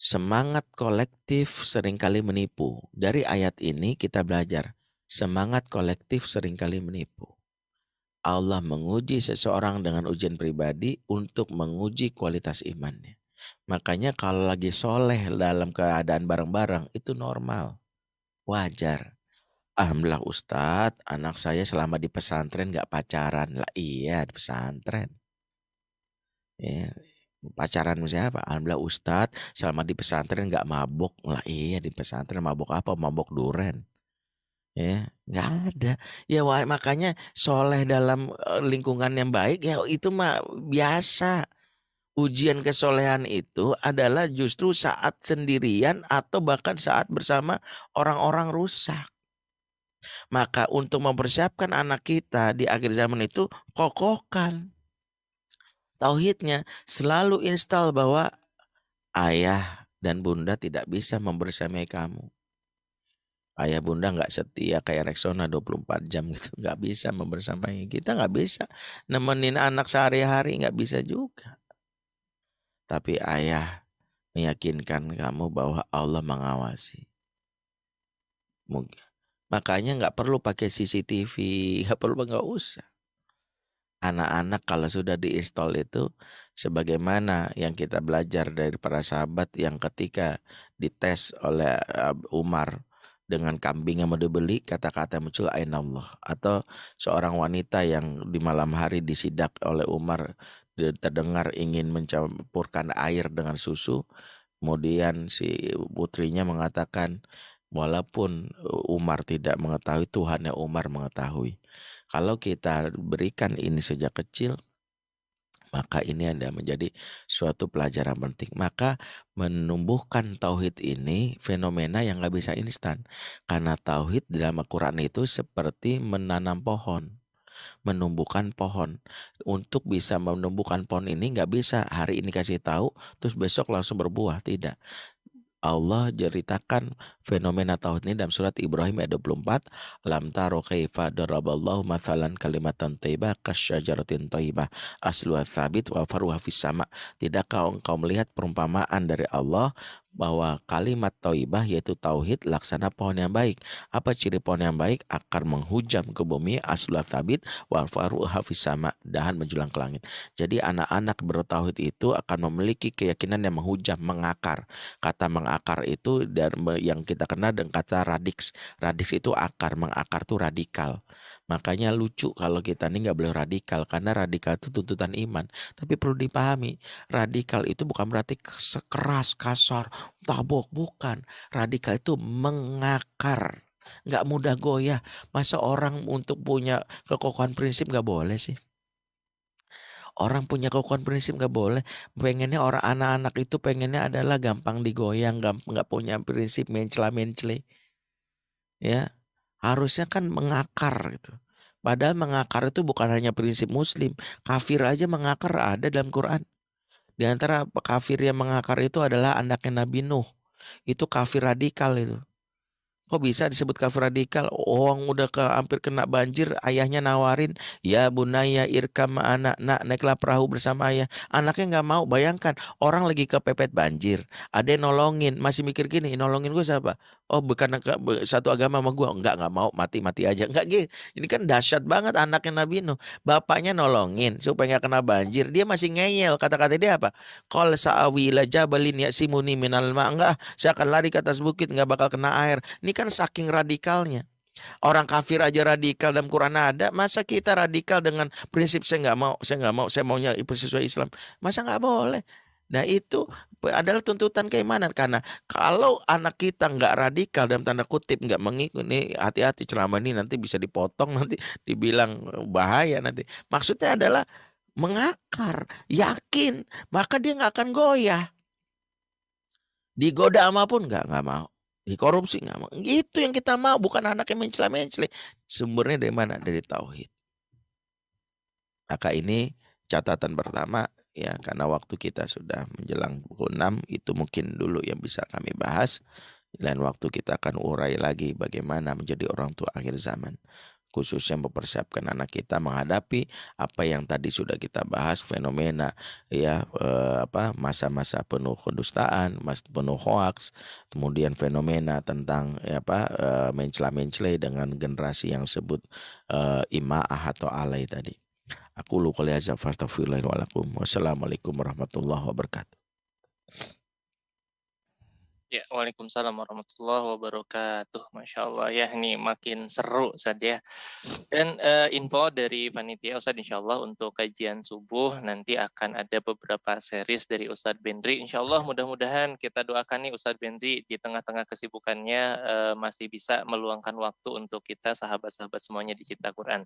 Semangat kolektif sering kali menipu. Dari ayat ini kita belajar semangat kolektif sering kali menipu. Allah menguji seseorang dengan ujian pribadi untuk menguji kualitas imannya. Makanya kalau lagi soleh dalam keadaan bareng-bareng itu normal, wajar. Alhamdulillah Ustadz, anak saya selama di pesantren gak pacaran. Lah iya di pesantren. Ya, pacaran siapa? Alhamdulillah Ustadz selama di pesantren gak mabok. Lah iya di pesantren mabok apa? Mabok duren. Ya, nggak ada. Ya makanya soleh dalam lingkungan yang baik ya itu mah biasa. Ujian kesolehan itu adalah justru saat sendirian atau bahkan saat bersama orang-orang rusak. Maka untuk mempersiapkan anak kita di akhir zaman itu kokohkan tauhidnya selalu install bahwa ayah dan bunda tidak bisa membersamai kamu ayah bunda nggak setia kayak Rexona 24 jam gitu. Nggak bisa membersamai. Kita nggak bisa nemenin anak sehari-hari nggak bisa juga. Tapi ayah meyakinkan kamu bahwa Allah mengawasi. Mungkin makanya nggak perlu pakai CCTV nggak perlu nggak usah. Anak-anak kalau sudah diinstal itu sebagaimana yang kita belajar dari para sahabat yang ketika dites oleh Umar dengan kambing yang mau dibeli kata-kata muncul ain Allah. Atau seorang wanita yang di malam hari disidak oleh Umar terdengar ingin mencampurkan air dengan susu kemudian si putrinya mengatakan walaupun Umar tidak mengetahui Tuhan yang Umar mengetahui. Kalau kita berikan ini sejak kecil maka ini ada menjadi suatu pelajaran penting. Maka menumbuhkan tauhid ini fenomena yang nggak bisa instan. Karena tauhid dalam Al-Quran itu seperti menanam pohon menumbuhkan pohon. Untuk bisa menumbuhkan pohon ini nggak bisa hari ini kasih tahu, terus besok langsung berbuah. Tidak. Allah ceritakan fenomena tauhid ini dalam surat Ibrahim ayat 24 lam taro kaifa daraballahu mathalan kalimatan thayyibah kasyajaratin thayyibah aslu tsabit wa faruha fis sama tidakkah engkau melihat perumpamaan dari Allah bahwa kalimat taibah yaitu tauhid laksana pohon yang baik. Apa ciri pohon yang baik? Akar menghujam ke bumi, aslulah tabit, wal faru hafiz sama, dahan menjulang ke langit. Jadi anak-anak bertauhid itu akan memiliki keyakinan yang menghujam, mengakar. Kata mengakar itu dan yang kita kenal dengan kata radix. Radix itu akar, mengakar itu radikal. Makanya lucu kalau kita ini nggak boleh radikal karena radikal itu tuntutan iman. Tapi perlu dipahami, radikal itu bukan berarti sekeras, kasar, tabok, bukan. Radikal itu mengakar, nggak mudah goyah. Masa orang untuk punya kekokohan prinsip nggak boleh sih? Orang punya kekokohan prinsip nggak boleh. Pengennya orang anak-anak itu pengennya adalah gampang digoyang, nggak punya prinsip mencela-mencela. Ya, harusnya kan mengakar gitu. Padahal mengakar itu bukan hanya prinsip muslim. Kafir aja mengakar ada dalam Quran. Di antara kafir yang mengakar itu adalah anaknya Nabi Nuh. Itu kafir radikal itu. Kok bisa disebut kafir radikal? Orang udah ke hampir kena banjir, ayahnya nawarin, ya bunaya irkam anak nak naiklah perahu bersama ayah. Anaknya nggak mau. Bayangkan orang lagi kepepet banjir, ada yang nolongin, masih mikir gini, nolongin gue siapa? Oh bukan satu agama sama gue enggak enggak mau mati mati aja. Enggak gitu ini kan dahsyat banget anaknya Nabi Nuh. Bapaknya nolongin supaya nggak kena banjir. Dia masih ngeyel. Kata-kata dia apa? Kol sa'awi la jabalin ya simuni minal ma enggak saya akan lari ke atas bukit enggak bakal kena air. Ini kan saking radikalnya. Orang kafir aja radikal dalam Quran ada, masa kita radikal dengan prinsip saya nggak mau, saya nggak mau, saya maunya sesuai Islam, masa nggak boleh? Nah itu adalah tuntutan keimanan. Karena kalau anak kita nggak radikal dalam tanda kutip nggak mengikuti hati-hati ceramah ini nanti bisa dipotong nanti dibilang bahaya nanti. Maksudnya adalah mengakar yakin maka dia nggak akan goyah. Digoda pun nggak nggak mau. Dikorupsi nggak mau. Itu yang kita mau bukan anak yang mencela mencela sumbernya dari mana? Dari tauhid. Maka ini catatan pertama ya karena waktu kita sudah menjelang pukul 6 itu mungkin dulu yang bisa kami bahas dan waktu kita akan urai lagi bagaimana menjadi orang tua akhir zaman. khususnya mempersiapkan anak kita menghadapi apa yang tadi sudah kita bahas fenomena ya eh, apa masa-masa penuh kedustaan, mas penuh hoax, kemudian fenomena tentang ya apa eh, mencela-mencela dengan generasi yang sebut eh, imaah atau alay tadi. Aku lu kali azab Wassalamualaikum warahmatullahi wabarakatuh. Ya, Waalaikumsalam warahmatullahi wabarakatuh. Masya Allah ya, ini makin seru saja. Dan uh, info dari panitia Ustadz insya Allah untuk kajian subuh nanti akan ada beberapa series dari Ustadz Bendri. Insya Allah mudah-mudahan kita doakan nih Ustadz Bendri di tengah-tengah kesibukannya uh, masih bisa meluangkan waktu untuk kita sahabat-sahabat semuanya di Cipta Quran.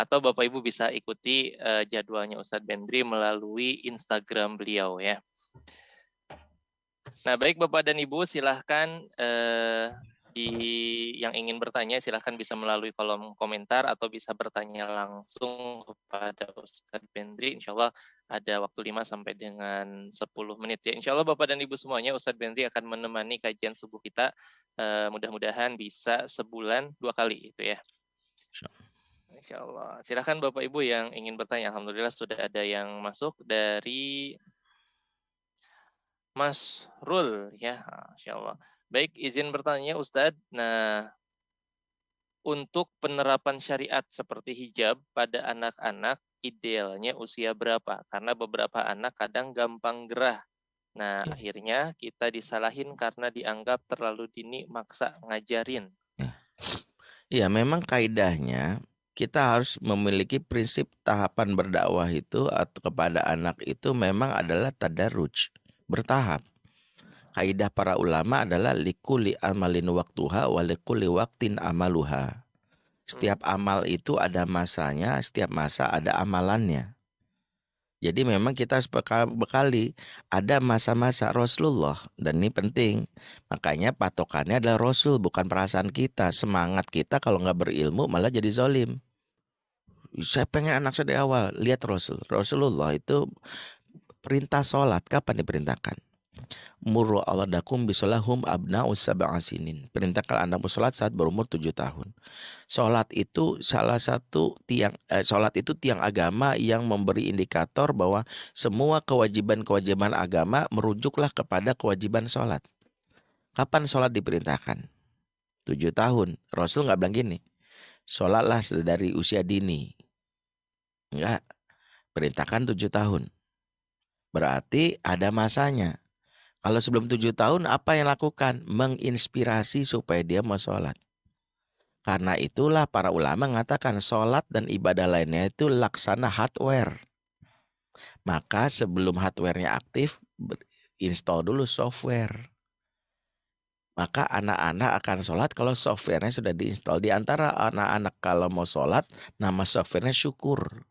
Atau Bapak Ibu bisa ikuti uh, jadwalnya Ustadz Bendri melalui Instagram beliau ya. Nah, baik Bapak dan Ibu, silahkan eh, di yang ingin bertanya silahkan bisa melalui kolom komentar atau bisa bertanya langsung kepada Ustadz Bendri. Insya Allah ada waktu 5 sampai dengan 10 menit ya. Insya Allah Bapak dan Ibu semuanya Ustadz Bendri akan menemani kajian subuh kita. Eh, mudah-mudahan bisa sebulan dua kali itu ya. Insya Allah. Silahkan Bapak Ibu yang ingin bertanya. Alhamdulillah sudah ada yang masuk dari Mas Rul ya, Masya Allah. Baik, izin bertanya Ustadz. Nah, untuk penerapan syariat seperti hijab pada anak-anak idealnya usia berapa? Karena beberapa anak kadang gampang gerah. Nah, ya. akhirnya kita disalahin karena dianggap terlalu dini maksa ngajarin. Ya, ya memang kaidahnya kita harus memiliki prinsip tahapan berdakwah itu atau kepada anak itu memang adalah tadarruj bertahap. Kaidah para ulama adalah likuli amalin waktuha wa likuli waktin amaluha. Setiap hmm. amal itu ada masanya, setiap masa ada amalannya. Jadi memang kita harus bekali ada masa-masa Rasulullah dan ini penting. Makanya patokannya adalah Rasul bukan perasaan kita. Semangat kita kalau nggak berilmu malah jadi zolim. Saya pengen anak saya dari awal lihat Rasul. Rasulullah itu Perintah sholat kapan diperintahkan? Muru dakum bisolahum abna sab'asinin. Perintahkan anda sholat saat berumur tujuh tahun. Sholat itu salah satu tiang eh, sholat itu tiang agama yang memberi indikator bahwa semua kewajiban-kewajiban agama merujuklah kepada kewajiban sholat. Kapan sholat diperintahkan? Tujuh tahun. Rasul nggak bilang gini. Sholatlah dari usia dini. Enggak. Perintahkan tujuh tahun. Berarti ada masanya. Kalau sebelum tujuh tahun apa yang lakukan? Menginspirasi supaya dia mau sholat. Karena itulah para ulama mengatakan sholat dan ibadah lainnya itu laksana hardware. Maka sebelum hardwarenya aktif, install dulu software. Maka anak-anak akan sholat kalau softwarenya sudah diinstal. Di antara anak-anak kalau mau sholat, nama softwarenya syukur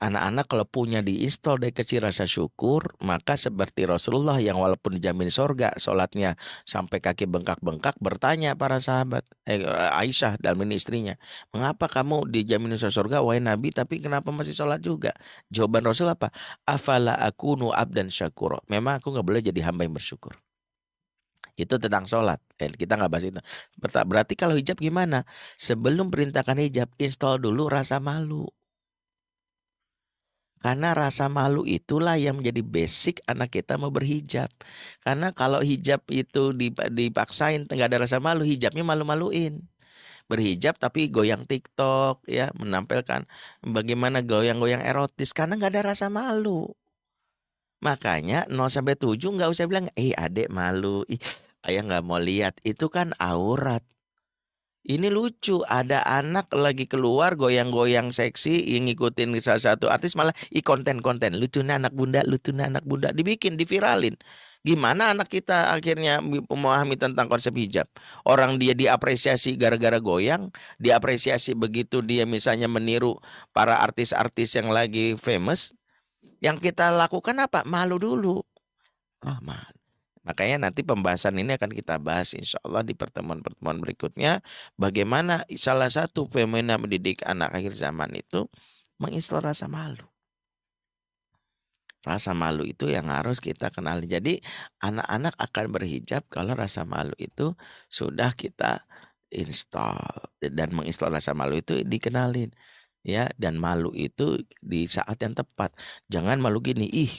anak-anak kalau punya diinstal dari kecil rasa syukur, maka seperti Rasulullah yang walaupun dijamin sorga, sholatnya sampai kaki bengkak-bengkak, bertanya para sahabat, eh, Aisyah dan istrinya, mengapa kamu dijamin sorga, wahai Nabi, tapi kenapa masih sholat juga? Jawaban Rasul apa? Afala aku nu abdan syakur. Memang aku nggak boleh jadi hamba yang bersyukur. Itu tentang sholat. Eh, kita nggak bahas itu. Berarti kalau hijab gimana? Sebelum perintahkan hijab, install dulu rasa malu karena rasa malu itulah yang menjadi basic anak kita mau berhijab. Karena kalau hijab itu dipaksain nggak ada rasa malu, hijabnya malu-maluin. Berhijab tapi goyang TikTok ya, menampilkan bagaimana goyang-goyang erotis karena nggak ada rasa malu. Makanya 0 sampai 7 nggak usah bilang, "Eh, adek malu." Ih, ayah nggak mau lihat. Itu kan aurat. Ini lucu, ada anak lagi keluar goyang-goyang seksi yang ngikutin salah satu artis malah i konten-konten lucu anak bunda, lucu anak bunda dibikin, diviralin. Gimana anak kita akhirnya memahami tentang konsep hijab? Orang dia diapresiasi gara-gara goyang, diapresiasi begitu dia misalnya meniru para artis-artis yang lagi famous. Yang kita lakukan apa? Malu dulu. Ah, malu. Makanya nanti pembahasan ini akan kita bahas insya Allah di pertemuan-pertemuan berikutnya. Bagaimana salah satu fenomena mendidik anak akhir zaman itu menginstal rasa malu. Rasa malu itu yang harus kita kenali. Jadi anak-anak akan berhijab kalau rasa malu itu sudah kita install dan menginstal rasa malu itu dikenalin ya dan malu itu di saat yang tepat jangan malu gini ih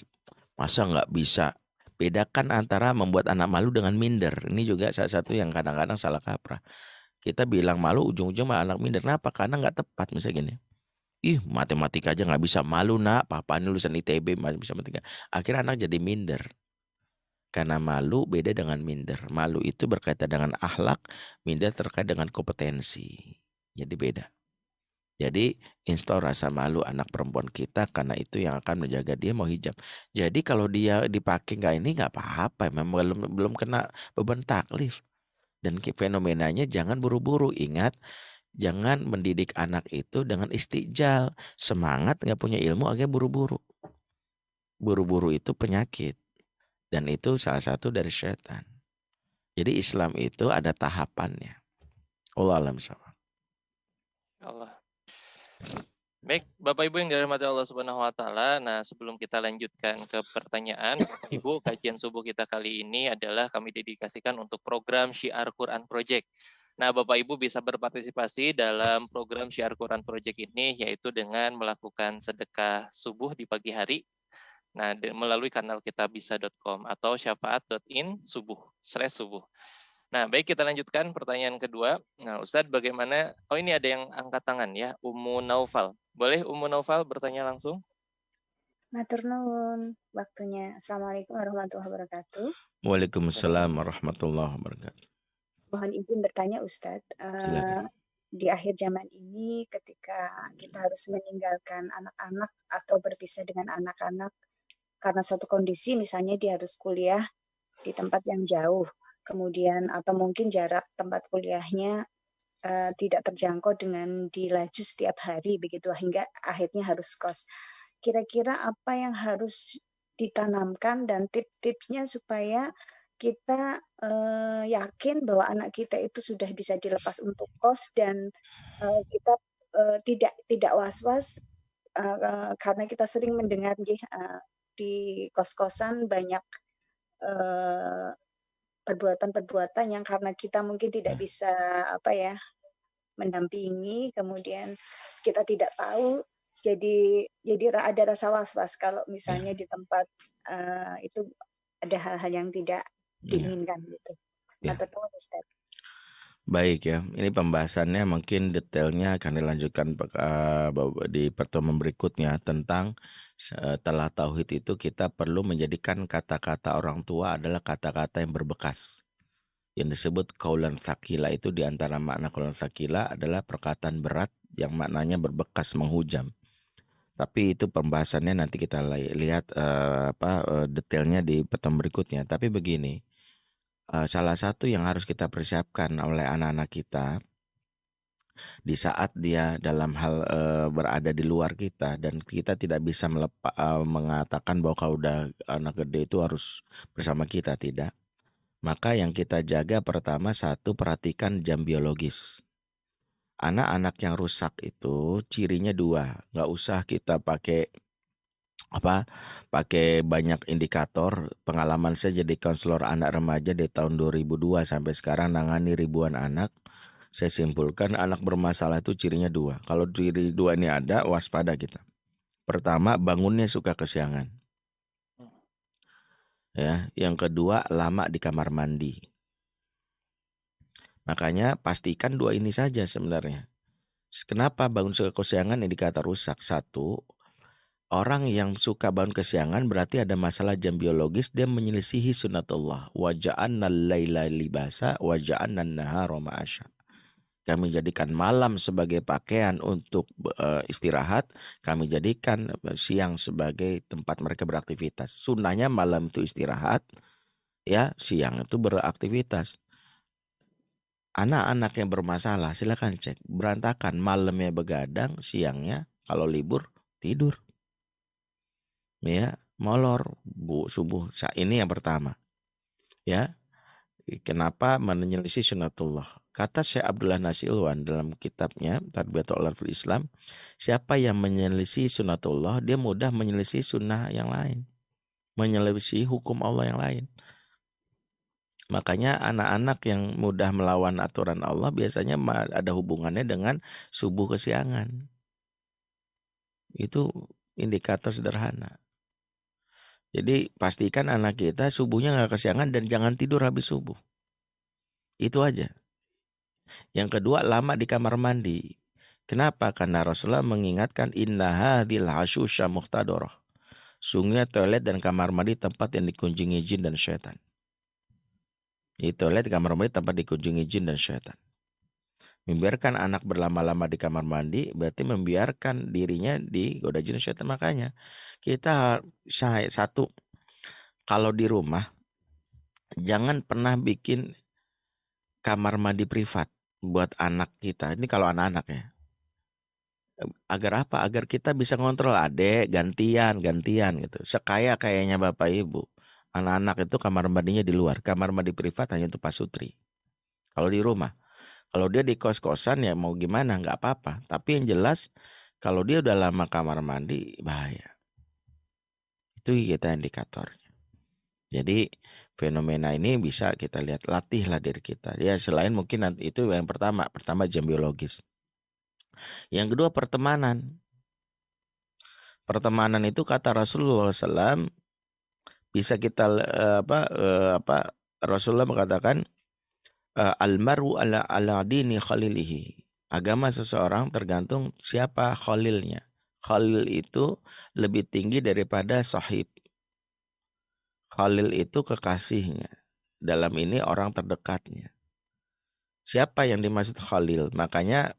masa nggak bisa bedakan antara membuat anak malu dengan minder. Ini juga salah satu yang kadang-kadang salah kaprah. Kita bilang malu ujung-ujung malah anak minder. Kenapa? Karena nggak tepat. Misalnya gini ih matematika aja nggak bisa malu nak. Papa ini lulusan ITB bisa matematika. Akhirnya anak jadi minder. Karena malu beda dengan minder. Malu itu berkaitan dengan akhlak minder terkait dengan kompetensi. Jadi beda jadi install rasa malu anak perempuan kita karena itu yang akan menjaga dia mau hijab. Jadi kalau dia dipakai nggak ini nggak apa-apa, memang belum belum kena beban taklif. Dan fenomenanya jangan buru-buru. Ingat, jangan mendidik anak itu dengan istijal. Semangat nggak punya ilmu agak buru-buru. Buru-buru itu penyakit. Dan itu salah satu dari setan. Jadi Islam itu ada tahapannya. Allah alam. Allah. Baik, Bapak Ibu yang dirahmati Allah Subhanahu wa taala. Nah, sebelum kita lanjutkan ke pertanyaan, Ibu, kajian subuh kita kali ini adalah kami dedikasikan untuk program Syiar Quran Project. Nah, Bapak Ibu bisa berpartisipasi dalam program Syiar Quran Project ini yaitu dengan melakukan sedekah subuh di pagi hari. Nah, melalui kanal kita bisa.com atau syafaat.in subuh, slash subuh. Nah, baik kita lanjutkan pertanyaan kedua. Nah, Ustadz bagaimana, oh ini ada yang angkat tangan ya, Umu Naufal. Boleh Umu Naufal bertanya langsung? Matur nuwun waktunya. Assalamualaikum warahmatullahi wabarakatuh. Waalaikumsalam warahmatullahi wabarakatuh. Mohon izin bertanya Ustadz. Uh, di akhir zaman ini ketika kita harus meninggalkan anak-anak atau berpisah dengan anak-anak karena suatu kondisi misalnya dia harus kuliah di tempat yang jauh kemudian atau mungkin jarak tempat kuliahnya uh, tidak terjangkau dengan dilaju setiap hari begitu hingga akhirnya harus kos. Kira-kira apa yang harus ditanamkan dan tip-tipsnya supaya kita uh, yakin bahwa anak kita itu sudah bisa dilepas untuk kos dan uh, kita uh, tidak tidak was-was uh, uh, karena kita sering mendengar uh, di kos-kosan banyak uh, perbuatan-perbuatan yang karena kita mungkin tidak hmm. bisa apa ya mendampingi kemudian kita tidak tahu jadi jadi ada rasa was-was kalau misalnya di tempat uh, itu ada hal-hal yang tidak iya. diinginkan gitu. Yeah. Baik ya, ini pembahasannya mungkin detailnya akan dilanjutkan uh, di pertemuan berikutnya tentang setelah tauhid itu kita perlu menjadikan kata-kata orang tua adalah kata-kata yang berbekas. Yang disebut kaulan sakila itu di antara makna kaulan sakila adalah perkataan berat yang maknanya berbekas menghujam. Tapi itu pembahasannya nanti kita lihat uh, apa detailnya di pertemuan berikutnya. Tapi begini, uh, salah satu yang harus kita persiapkan oleh anak-anak kita di saat dia dalam hal uh, berada di luar kita dan kita tidak bisa melepa, uh, mengatakan bahwa kalau udah anak gede itu harus bersama kita tidak. Maka yang kita jaga pertama satu perhatikan jam biologis. Anak-anak yang rusak itu cirinya dua nggak usah kita pakai apa pakai banyak indikator. Pengalaman saya jadi konselor anak remaja dari tahun 2002 sampai sekarang nangani ribuan anak. Saya simpulkan anak bermasalah itu cirinya dua. Kalau ciri dua ini ada waspada kita. Pertama bangunnya suka kesiangan. Ya yang kedua lama di kamar mandi. Makanya pastikan dua ini saja sebenarnya. Kenapa bangun suka kesiangan? Indikator rusak. Satu Orang yang suka bangun kesiangan berarti ada masalah jam biologis dia menyelisihi sunatullah. Waja'anna laila libasa waja'anna nahara ma'asya. Kami jadikan malam sebagai pakaian untuk uh, istirahat. Kami jadikan siang sebagai tempat mereka beraktivitas. Sunnahnya malam itu istirahat, ya siang itu beraktivitas. Anak-anak yang bermasalah silakan cek berantakan malamnya begadang, siangnya kalau libur tidur ya molor bu subuh saat ini yang pertama ya kenapa menyelisih sunatullah kata Syekh Abdullah Nasilwan dalam kitabnya Tarbiyatul Ulafil Islam siapa yang menyelisih sunatullah dia mudah menyelisih sunnah yang lain menyelisih hukum Allah yang lain Makanya anak-anak yang mudah melawan aturan Allah biasanya ada hubungannya dengan subuh kesiangan. Itu indikator sederhana. Jadi pastikan anak kita subuhnya nggak kesiangan dan jangan tidur habis subuh. Itu aja. Yang kedua lama di kamar mandi. Kenapa? Karena Rasulullah mengingatkan inna hadhil hasyusha muhtadoroh. Sungguhnya toilet dan kamar mandi tempat yang dikunjungi jin dan syaitan. Di toilet, kamar mandi tempat dikunjungi jin dan syaitan. Membiarkan anak berlama-lama di kamar mandi berarti membiarkan dirinya digoda jin dan syaitan. Makanya kita satu kalau di rumah jangan pernah bikin kamar mandi privat buat anak kita. Ini kalau anak-anak ya. Agar apa? Agar kita bisa ngontrol adek gantian gantian gitu. Sekaya kayaknya bapak ibu anak-anak itu kamar mandinya di luar. Kamar mandi privat hanya untuk pasutri. Kalau di rumah. Kalau dia di kos-kosan ya mau gimana nggak apa-apa. Tapi yang jelas kalau dia udah lama kamar mandi bahaya. Itu kita indikatornya. Jadi fenomena ini bisa kita lihat latihlah diri kita. Ya selain mungkin nanti itu yang pertama, pertama jam biologis. Yang kedua pertemanan. Pertemanan itu kata Rasulullah SAW bisa kita uh, apa uh, apa Rasulullah mengatakan almaru ala ala dini khalilihi. Agama seseorang tergantung siapa khalilnya. Khalil itu lebih tinggi daripada sahib. Khalil itu kekasihnya. Dalam ini orang terdekatnya. Siapa yang dimaksud Khalil? Makanya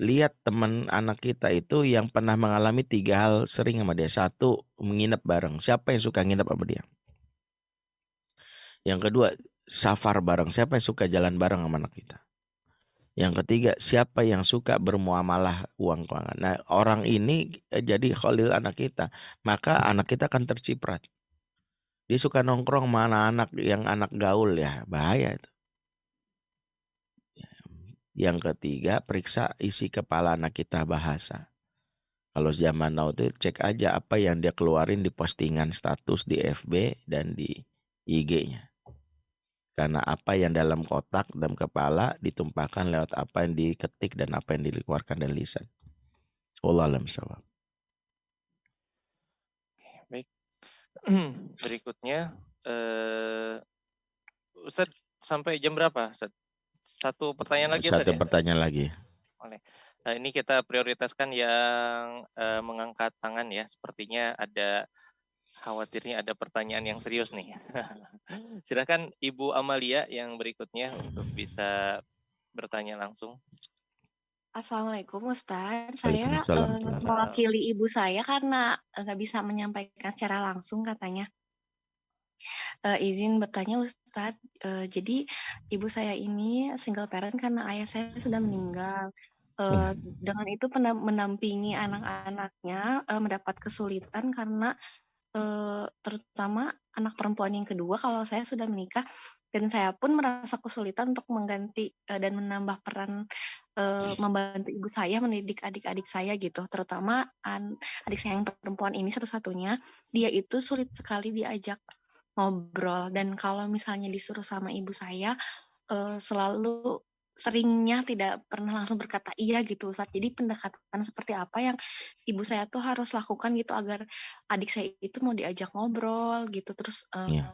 lihat teman anak kita itu yang pernah mengalami tiga hal sering sama dia. Satu, menginap bareng. Siapa yang suka nginep sama dia? Yang kedua, safar bareng. Siapa yang suka jalan bareng sama anak kita? Yang ketiga, siapa yang suka bermuamalah uang keuangan? Nah, orang ini eh, jadi khalil anak kita. Maka anak kita akan terciprat. Dia suka nongkrong mana anak yang anak gaul ya. Bahaya itu. Yang ketiga, periksa isi kepala anak kita bahasa. Kalau zaman now itu cek aja apa yang dia keluarin di postingan status di FB dan di IG-nya. Karena apa yang dalam kotak dalam kepala ditumpahkan lewat apa yang diketik dan apa yang dikeluarkan dari lisan. Allah alam sawab. Baik. Berikutnya, uh, Ustaz sampai jam berapa Ustaz? satu pertanyaan lagi. Satu ya? pertanyaan lagi. Oleh. Nah, ini kita prioritaskan yang uh, mengangkat tangan ya. Sepertinya ada khawatirnya ada pertanyaan yang serius nih. Silakan Ibu Amalia yang berikutnya untuk bisa bertanya langsung. Assalamualaikum Ustaz, saya uh, mewakili ibu saya karena nggak bisa menyampaikan secara langsung katanya. Uh, izin bertanya Ustadz, uh, jadi ibu saya ini single parent karena ayah saya sudah meninggal. Uh, dengan itu menampingi anak-anaknya, uh, mendapat kesulitan karena, uh, terutama anak perempuan yang kedua kalau saya sudah menikah dan saya pun merasa kesulitan untuk mengganti, uh, dan menambah peran, uh, membantu ibu saya mendidik adik-adik saya gitu, terutama an adik saya yang perempuan ini satu-satunya, dia itu sulit sekali diajak ngobrol. Dan kalau misalnya disuruh sama ibu saya selalu seringnya tidak pernah langsung berkata iya gitu saat Jadi pendekatan seperti apa yang ibu saya tuh harus lakukan gitu agar adik saya itu mau diajak ngobrol gitu terus uh, yeah.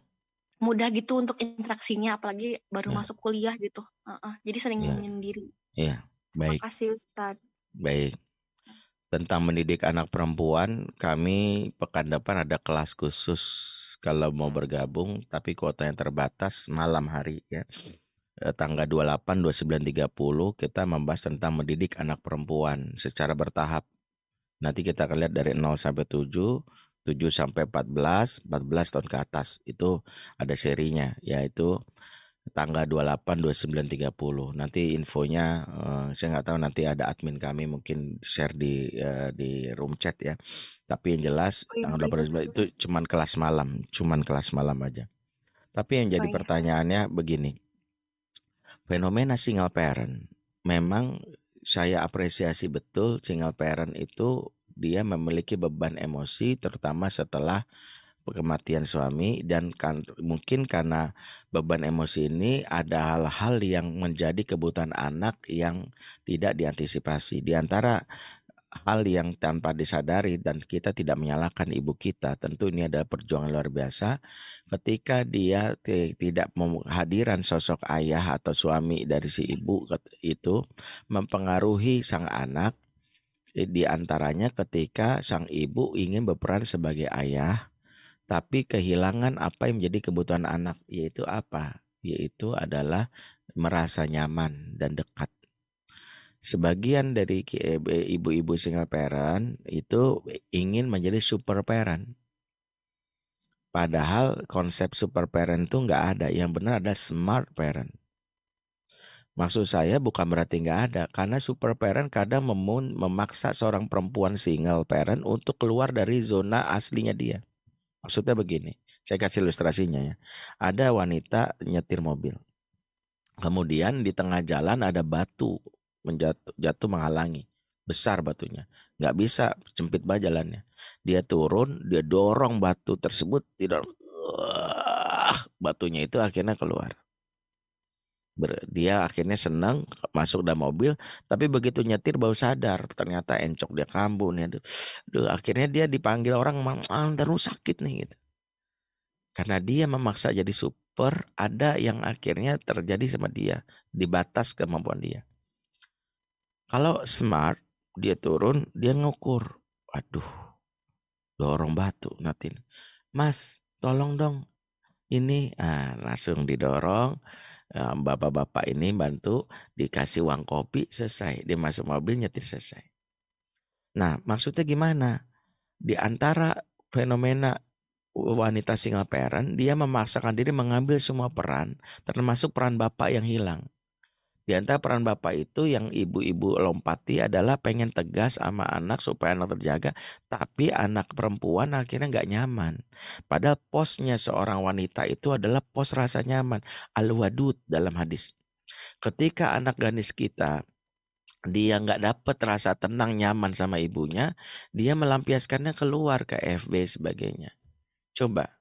mudah gitu untuk interaksinya apalagi baru yeah. masuk kuliah gitu. Uh -uh, jadi sering yeah. menyendiri. Iya, yeah. baik. Terima kasih Ustaz. Baik tentang mendidik anak perempuan, kami pekan depan ada kelas khusus kalau mau bergabung, tapi kuota yang terbatas malam hari ya. Eh, tanggal 28, 29, 30 kita membahas tentang mendidik anak perempuan secara bertahap. Nanti kita akan lihat dari 0 sampai 7, 7 sampai 14, 14 tahun ke atas. Itu ada serinya, yaitu tanggal 28, 29, 30. Nanti infonya uh, saya nggak tahu nanti ada admin kami mungkin share di uh, di room chat ya. Tapi yang jelas oh, iya, tanggal 28 itu cuman kelas malam, cuman kelas malam aja. Tapi yang jadi oh, pertanyaannya begini. Fenomena single parent memang saya apresiasi betul single parent itu dia memiliki beban emosi terutama setelah kematian suami dan kan, mungkin karena beban emosi ini ada hal-hal yang menjadi kebutuhan anak yang tidak diantisipasi. Di antara hal yang tanpa disadari dan kita tidak menyalahkan ibu kita, tentu ini adalah perjuangan luar biasa ketika dia tidak menghadiran sosok ayah atau suami dari si ibu itu mempengaruhi sang anak di antaranya ketika sang ibu ingin berperan sebagai ayah tapi kehilangan apa yang menjadi kebutuhan anak yaitu apa? Yaitu adalah merasa nyaman dan dekat. Sebagian dari eh, ibu-ibu single parent itu ingin menjadi super parent. Padahal konsep super parent itu nggak ada. Yang benar ada smart parent. Maksud saya bukan berarti nggak ada, karena super parent kadang memun, memaksa seorang perempuan single parent untuk keluar dari zona aslinya dia. Maksudnya begini, saya kasih ilustrasinya ya. Ada wanita nyetir mobil. Kemudian di tengah jalan ada batu menjatuh jatuh menghalangi. Besar batunya. Nggak bisa sempit banget jalannya. Dia turun, dia dorong batu tersebut, tidak batunya itu akhirnya keluar. Dia akhirnya senang masuk dalam mobil, tapi begitu nyetir baru sadar ternyata encok dia kambuh nih. Aduh, akhirnya dia dipanggil orang, ah, terus sakit nih gitu. Karena dia memaksa jadi super, ada yang akhirnya terjadi sama dia, di batas kemampuan dia. Kalau smart, dia turun, dia ngukur. Waduh, dorong batu, natin. Mas, tolong dong. Ini, ah, langsung didorong bapak-bapak ini bantu dikasih uang kopi selesai dia masuk mobil nyetir selesai nah maksudnya gimana di antara fenomena wanita single parent dia memaksakan diri mengambil semua peran termasuk peran bapak yang hilang di antara peran bapak itu yang ibu-ibu lompati adalah pengen tegas sama anak supaya anak terjaga, tapi anak perempuan akhirnya nggak nyaman. Padahal posnya seorang wanita itu adalah pos rasa nyaman, al-wadud dalam hadis. Ketika anak ganis kita dia nggak dapet rasa tenang nyaman sama ibunya, dia melampiaskannya keluar ke FB sebagainya. Coba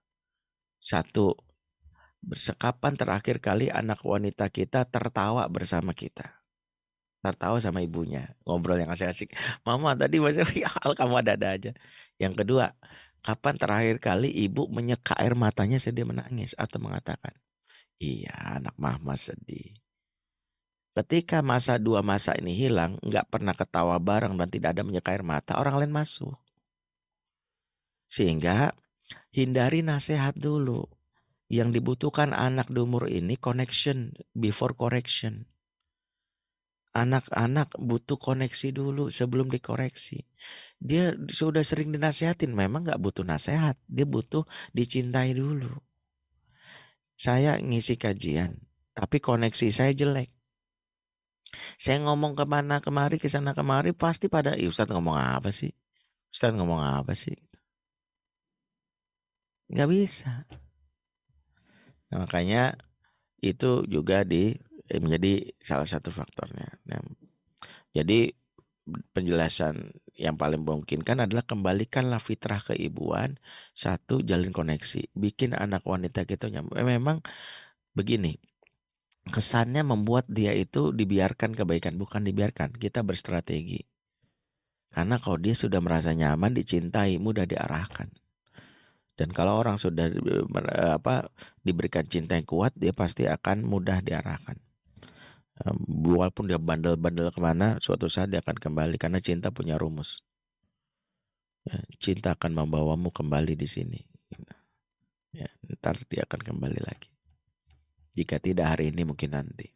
satu Bersekapan terakhir kali anak wanita kita tertawa bersama kita. Tertawa sama ibunya, ngobrol yang asik-asik. Mama tadi masih ya kamu ada-ada aja. Yang kedua, kapan terakhir kali ibu menyeka air matanya sedih menangis atau mengatakan, iya anak mama sedih. Ketika masa dua masa ini hilang, nggak pernah ketawa bareng dan tidak ada menyeka air mata, orang lain masuk. Sehingga hindari nasihat dulu. Yang dibutuhkan anak di umur ini connection before correction. Anak-anak butuh koneksi dulu sebelum dikoreksi. Dia sudah sering dinasihatin, memang nggak butuh nasihat, dia butuh dicintai dulu. Saya ngisi kajian, tapi koneksi saya jelek. Saya ngomong ke mana kemari, ke sana kemari, pasti pada, Ustadz ngomong apa sih? Ustadz ngomong apa sih? Gak bisa. Nah, makanya itu juga di eh, menjadi salah satu faktornya. Nah, jadi penjelasan yang paling memungkinkan adalah kembalikanlah fitrah keibuan, satu jalin koneksi, bikin anak wanita kita nyambung. Eh, memang begini, kesannya membuat dia itu dibiarkan kebaikan, bukan dibiarkan. Kita berstrategi. Karena kalau dia sudah merasa nyaman, dicintai, mudah diarahkan. Dan kalau orang sudah apa diberikan cinta yang kuat, dia pasti akan mudah diarahkan. Walaupun dia bandel-bandel ke mana, suatu saat dia akan kembali karena cinta punya rumus. Ya, cinta akan membawamu kembali di sini. Ya, ntar dia akan kembali lagi. Jika tidak hari ini mungkin nanti.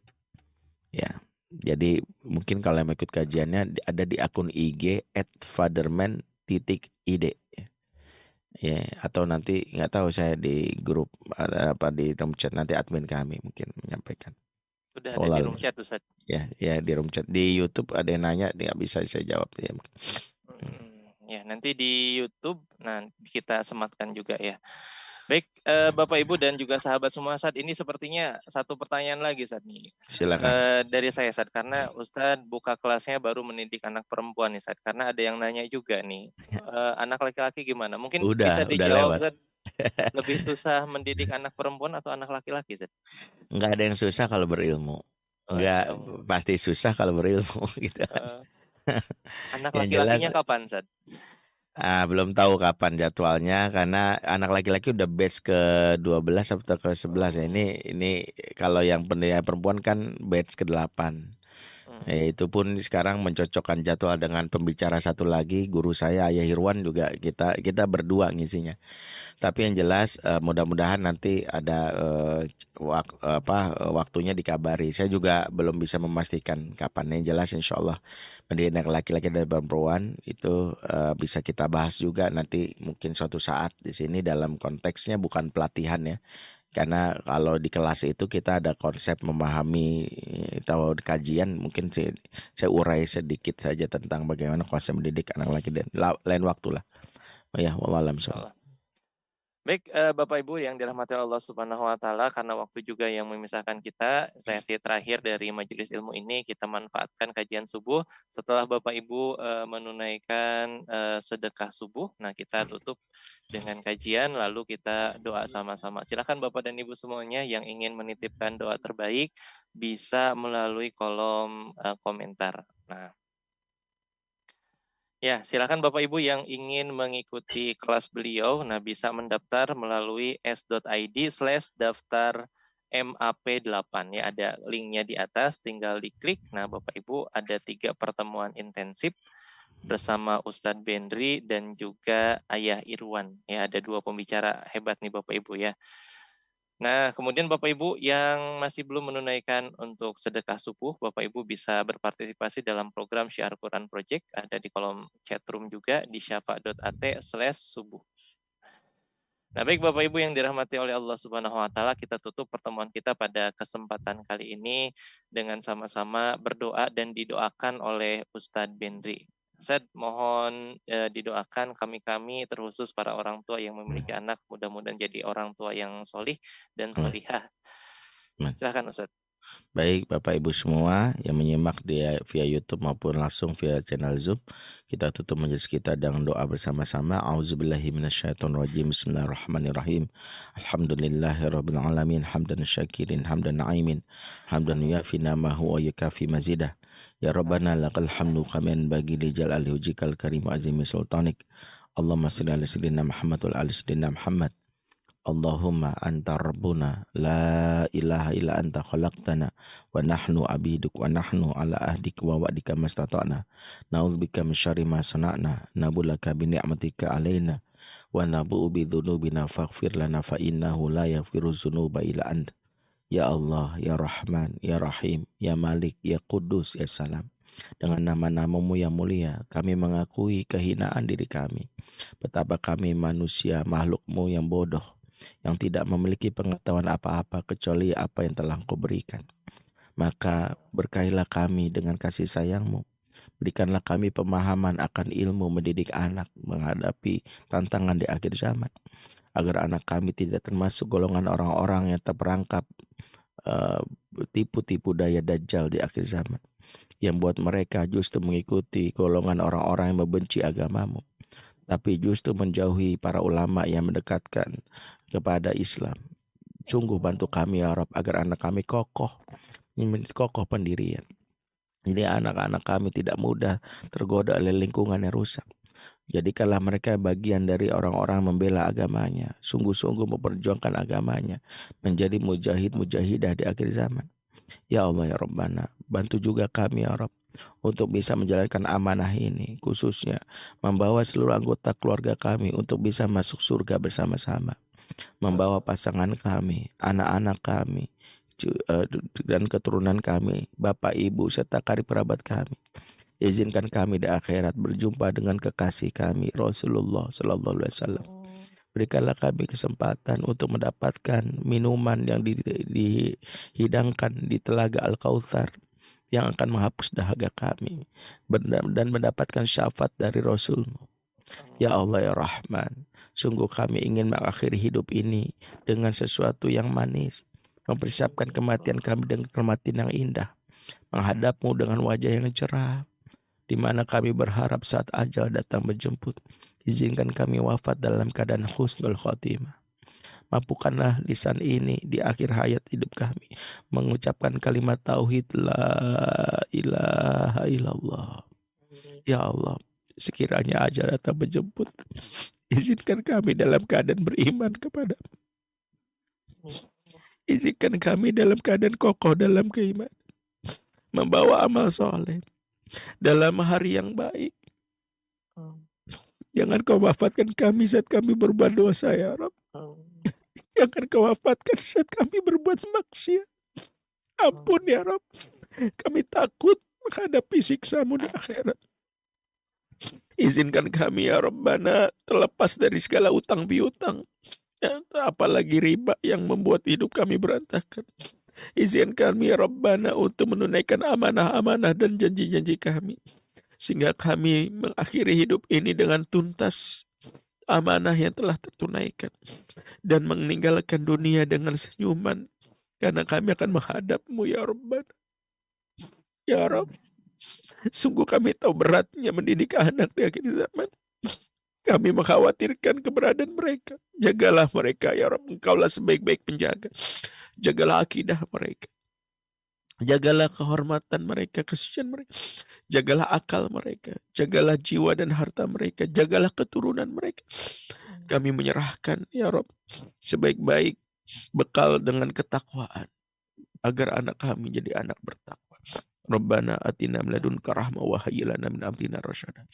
Ya, jadi mungkin kalau yang ikut kajiannya ada di akun IG at fatherman titik id. Ya ya yeah, atau nanti nggak tahu saya di grup apa di room chat nanti admin kami mungkin menyampaikan. Sudah ada di room chat Ustaz? Ya ya di room chat. Di YouTube ada yang nanya nggak bisa saya jawab ya hmm, ya nanti di YouTube nah kita sematkan juga ya Baik, eh, Bapak Ibu dan juga sahabat semua saat ini sepertinya satu pertanyaan lagi saat ini. Silakan. Eh, dari saya saat karena Ustadz buka kelasnya baru mendidik anak perempuan nih saat karena ada yang nanya juga nih. Eh, anak laki-laki gimana? Mungkin udah, bisa dijawab udah Lebih susah mendidik anak perempuan atau anak laki-laki? Enggak ada yang susah kalau berilmu. Enggak oh, pasti susah kalau berilmu gitu. Uh, anak laki-lakinya kapan, Zed? Ah, belum tahu kapan jadwalnya karena anak laki-laki udah batch ke 12 atau ke 11 ya. Ini ini kalau yang pendidikan perempuan kan batch ke 8. Ya, itu pun sekarang mencocokkan jadwal dengan pembicara satu lagi guru saya Ayah Irwan juga kita kita berdua ngisinya. Tapi yang jelas uh, mudah-mudahan nanti ada uh, wak, apa waktunya dikabari. Saya juga belum bisa memastikan kapan. Yang jelas insya Allah pendidikan laki-laki dan perempuan itu uh, bisa kita bahas juga nanti mungkin suatu saat di sini dalam konteksnya bukan pelatihan ya karena kalau di kelas itu kita ada konsep memahami atau kajian mungkin saya, saya urai sedikit saja tentang bagaimana konsep mendidik anak laki dan lain waktu lah. Oh ya, wallahualam. Baik, uh, Bapak Ibu yang dirahmati Allah Subhanahu wa taala, karena waktu juga yang memisahkan kita, sesi terakhir dari majelis ilmu ini kita manfaatkan kajian subuh. Setelah Bapak Ibu uh, menunaikan uh, sedekah subuh, nah kita tutup dengan kajian lalu kita doa sama-sama. Silakan Bapak dan Ibu semuanya yang ingin menitipkan doa terbaik bisa melalui kolom uh, komentar. Nah, Ya, silakan Bapak Ibu yang ingin mengikuti kelas beliau, nah bisa mendaftar melalui s.id slash daftar MAP8 ya ada linknya di atas tinggal diklik. Nah Bapak Ibu ada tiga pertemuan intensif bersama Ustadz Bendri dan juga Ayah Irwan. Ya ada dua pembicara hebat nih Bapak Ibu ya Nah, kemudian Bapak Ibu yang masih belum menunaikan untuk sedekah subuh, Bapak Ibu bisa berpartisipasi dalam program Syiar Quran Project, ada di kolom chat room juga di syafa.at slash subuh. Nah, baik Bapak Ibu yang dirahmati oleh Allah Subhanahu wa taala, kita tutup pertemuan kita pada kesempatan kali ini dengan sama-sama berdoa dan didoakan oleh Ustadz Bendri. Saya mohon e, didoakan kami-kami terkhusus para orang tua yang memiliki hmm. anak mudah-mudahan jadi orang tua yang solih dan hmm. solihah. Hmm. Silakan Ustaz. Baik Bapak Ibu semua yang menyimak di via YouTube maupun langsung via channel Zoom, kita tutup majelis kita dengan doa bersama-sama. Auzubillahi minasyaitonirrajim. Bismillahirrahmanirrahim. Alhamdulillahirabbil alamin. Hamdan syakirin, hamdan na'imin, hamdan yafina ma huwa yukafi mazidah. Ya Rabbana lakal hamdu kamen bagi li jalali hujikal karim azimi sultanik. Allahumma salli ala sayyidina Muhammad wa ala sayyidina Muhammad. Allahumma anta rabbuna la ilaha illa anta khalaqtana wa nahnu abiduk wa nahnu ala ahdik wa wa'dika mastata'na na'udzubika min syarri ma sana'na nabulaka bi ni'matika alaina wa nabu'u bi dhunubina faghfir lana fa innahu la yaghfiru dzunuba illa anta Ya Allah, Ya Rahman, Ya Rahim, Ya Malik, Ya Kudus, Ya Salam. Dengan nama-namamu yang mulia, kami mengakui kehinaan diri kami. Betapa kami manusia, makhlukmu yang bodoh, yang tidak memiliki pengetahuan apa-apa kecuali apa yang telah kau berikan. Maka berkailah kami dengan kasih sayangmu. Berikanlah kami pemahaman akan ilmu mendidik anak menghadapi tantangan di akhir zaman agar anak kami tidak termasuk golongan orang-orang yang terperangkap uh, tipu-tipu daya dajjal di akhir zaman yang buat mereka justru mengikuti golongan orang-orang yang membenci agamamu tapi justru menjauhi para ulama yang mendekatkan kepada Islam. Sungguh bantu kami ya Rob agar anak kami kokoh kokoh pendirian. Jadi anak-anak kami tidak mudah tergoda oleh lingkungan yang rusak Jadikanlah mereka bagian dari orang-orang membela agamanya, sungguh-sungguh memperjuangkan agamanya, menjadi mujahid-mujahidah di akhir zaman. Ya Allah ya Rabbana, bantu juga kami ya Rabb untuk bisa menjalankan amanah ini, khususnya membawa seluruh anggota keluarga kami untuk bisa masuk surga bersama-sama. Membawa pasangan kami, anak-anak kami, eh, dan keturunan kami, bapak ibu serta karib kerabat kami Izinkan kami di akhirat berjumpa dengan kekasih kami Rasulullah Sallallahu Alaihi Wasallam. Berikanlah kami kesempatan untuk mendapatkan minuman yang dihidangkan di telaga Al Kautsar yang akan menghapus dahaga kami dan mendapatkan syafaat dari Rasulmu. Ya Allah ya Rahman, sungguh kami ingin mengakhiri hidup ini dengan sesuatu yang manis, mempersiapkan kematian kami dengan kematian yang indah, menghadapmu dengan wajah yang cerah, di mana kami berharap saat ajal datang menjemput. Izinkan kami wafat dalam keadaan husnul khotimah. Mampukanlah lisan ini di akhir hayat hidup kami mengucapkan kalimat tauhid la ilaha illallah. Ya Allah, sekiranya aja datang menjemput, izinkan kami dalam keadaan beriman kepada Izinkan kami dalam keadaan kokoh dalam keimanan. Membawa amal soleh. Dalam hari yang baik. Jangan kau wafatkan kami saat kami berbuat dosa ya Rabb. Jangan kau wafatkan saat kami berbuat maksiat. Ampun ya Rob. Kami takut menghadapi siksamu di akhirat. Izinkan kami ya Rabbana terlepas dari segala utang piutang. Ya, apalagi riba yang membuat hidup kami berantakan. Izin kami ya Rabbana untuk menunaikan amanah-amanah dan janji-janji kami. Sehingga kami mengakhiri hidup ini dengan tuntas amanah yang telah tertunaikan dan meninggalkan dunia dengan senyuman karena kami akan menghadapmu ya Rabbana. Ya Rabb, sungguh kami tahu beratnya mendidik anak di akhir zaman. Kami mengkhawatirkan keberadaan mereka. Jagalah mereka ya Rabb, engkaulah sebaik-baik penjaga. Jagalah akidah mereka. Jagalah kehormatan mereka, kesucian mereka. Jagalah akal mereka. Jagalah jiwa dan harta mereka. Jagalah keturunan mereka. Kami menyerahkan, ya Rob, sebaik-baik bekal dengan ketakwaan. Agar anak kami jadi anak bertakwa. Rabbana atina meladunka rahma wa hayyilana min amrina rasyada.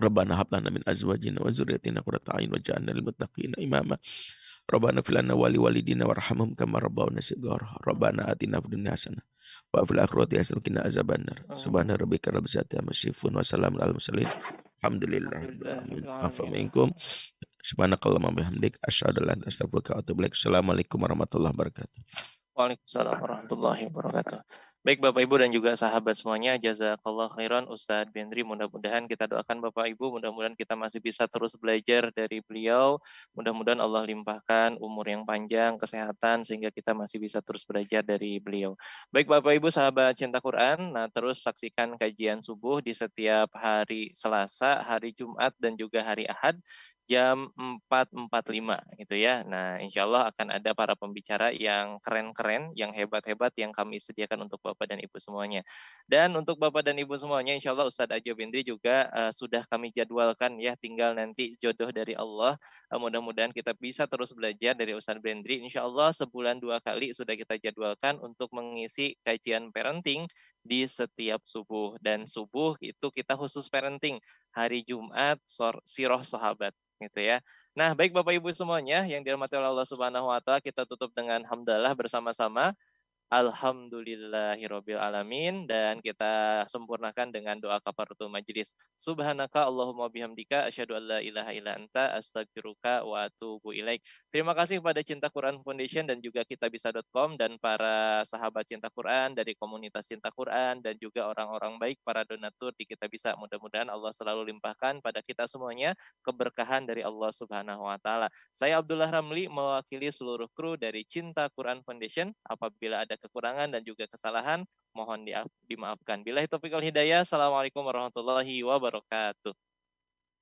Rabbana hablana min azwajina wa zurriyatina qurrata a'yun waj'alna lil muttaqina imama. Rabbana filana wali walidina warhamhum kama rabbawna sighara. Rabbana atina fid dunya hasanah wa fil akhirati hasanah wa qina azabannar. Subhana rabbika rabbil izzati amma yasifun wa salamun alal mursalin. Alhamdulillah. Afa minkum. Subhanakallahumma bihamdik asyhadu an la ilaha illa anta astaghfiruka wa atubu ilaik. Assalamualaikum warahmatullahi wabarakatuh. Waalaikumsalam warahmatullahi wabarakatuh. Baik Bapak Ibu dan juga sahabat semuanya, jazakallah khairan Ustadz Bendri. Mudah-mudahan kita doakan Bapak Ibu, mudah-mudahan kita masih bisa terus belajar dari beliau. Mudah-mudahan Allah limpahkan umur yang panjang, kesehatan, sehingga kita masih bisa terus belajar dari beliau. Baik Bapak Ibu sahabat cinta Quran, nah terus saksikan kajian subuh di setiap hari Selasa, hari Jumat, dan juga hari Ahad jam 4.45 gitu ya. Nah, insya Allah akan ada para pembicara yang keren-keren, yang hebat-hebat yang kami sediakan untuk Bapak dan Ibu semuanya. Dan untuk Bapak dan Ibu semuanya, insya Allah Ustadz Ajo Bindri juga uh, sudah kami jadwalkan ya, tinggal nanti jodoh dari Allah. Uh, mudah-mudahan kita bisa terus belajar dari Ustadz Bindri. Insya Allah sebulan dua kali sudah kita jadwalkan untuk mengisi kajian parenting di setiap subuh. Dan subuh itu kita khusus parenting hari Jumat, siroh sahabat gitu ya. Nah, baik Bapak Ibu semuanya yang dirahmati oleh Allah Subhanahu wa taala, kita tutup dengan hamdalah bersama-sama. Alhamdulillahirabbil alamin dan kita sempurnakan dengan doa kafaratul majlis. Subhanaka Allahumma bihamdika asyhadu an la ilaha illa anta astaghfiruka wa atubu ilaik. Terima kasih kepada Cinta Quran Foundation dan juga kitabisa.com dan para sahabat Cinta Quran dari komunitas Cinta Quran dan juga orang-orang baik para donatur di kita bisa mudah-mudahan Allah selalu limpahkan pada kita semuanya keberkahan dari Allah Subhanahu wa taala. Saya Abdullah Ramli mewakili seluruh kru dari Cinta Quran Foundation. Apabila ada kekurangan dan juga kesalahan mohon dimaafkan. Bila itu hidayah. Assalamualaikum warahmatullahi wabarakatuh.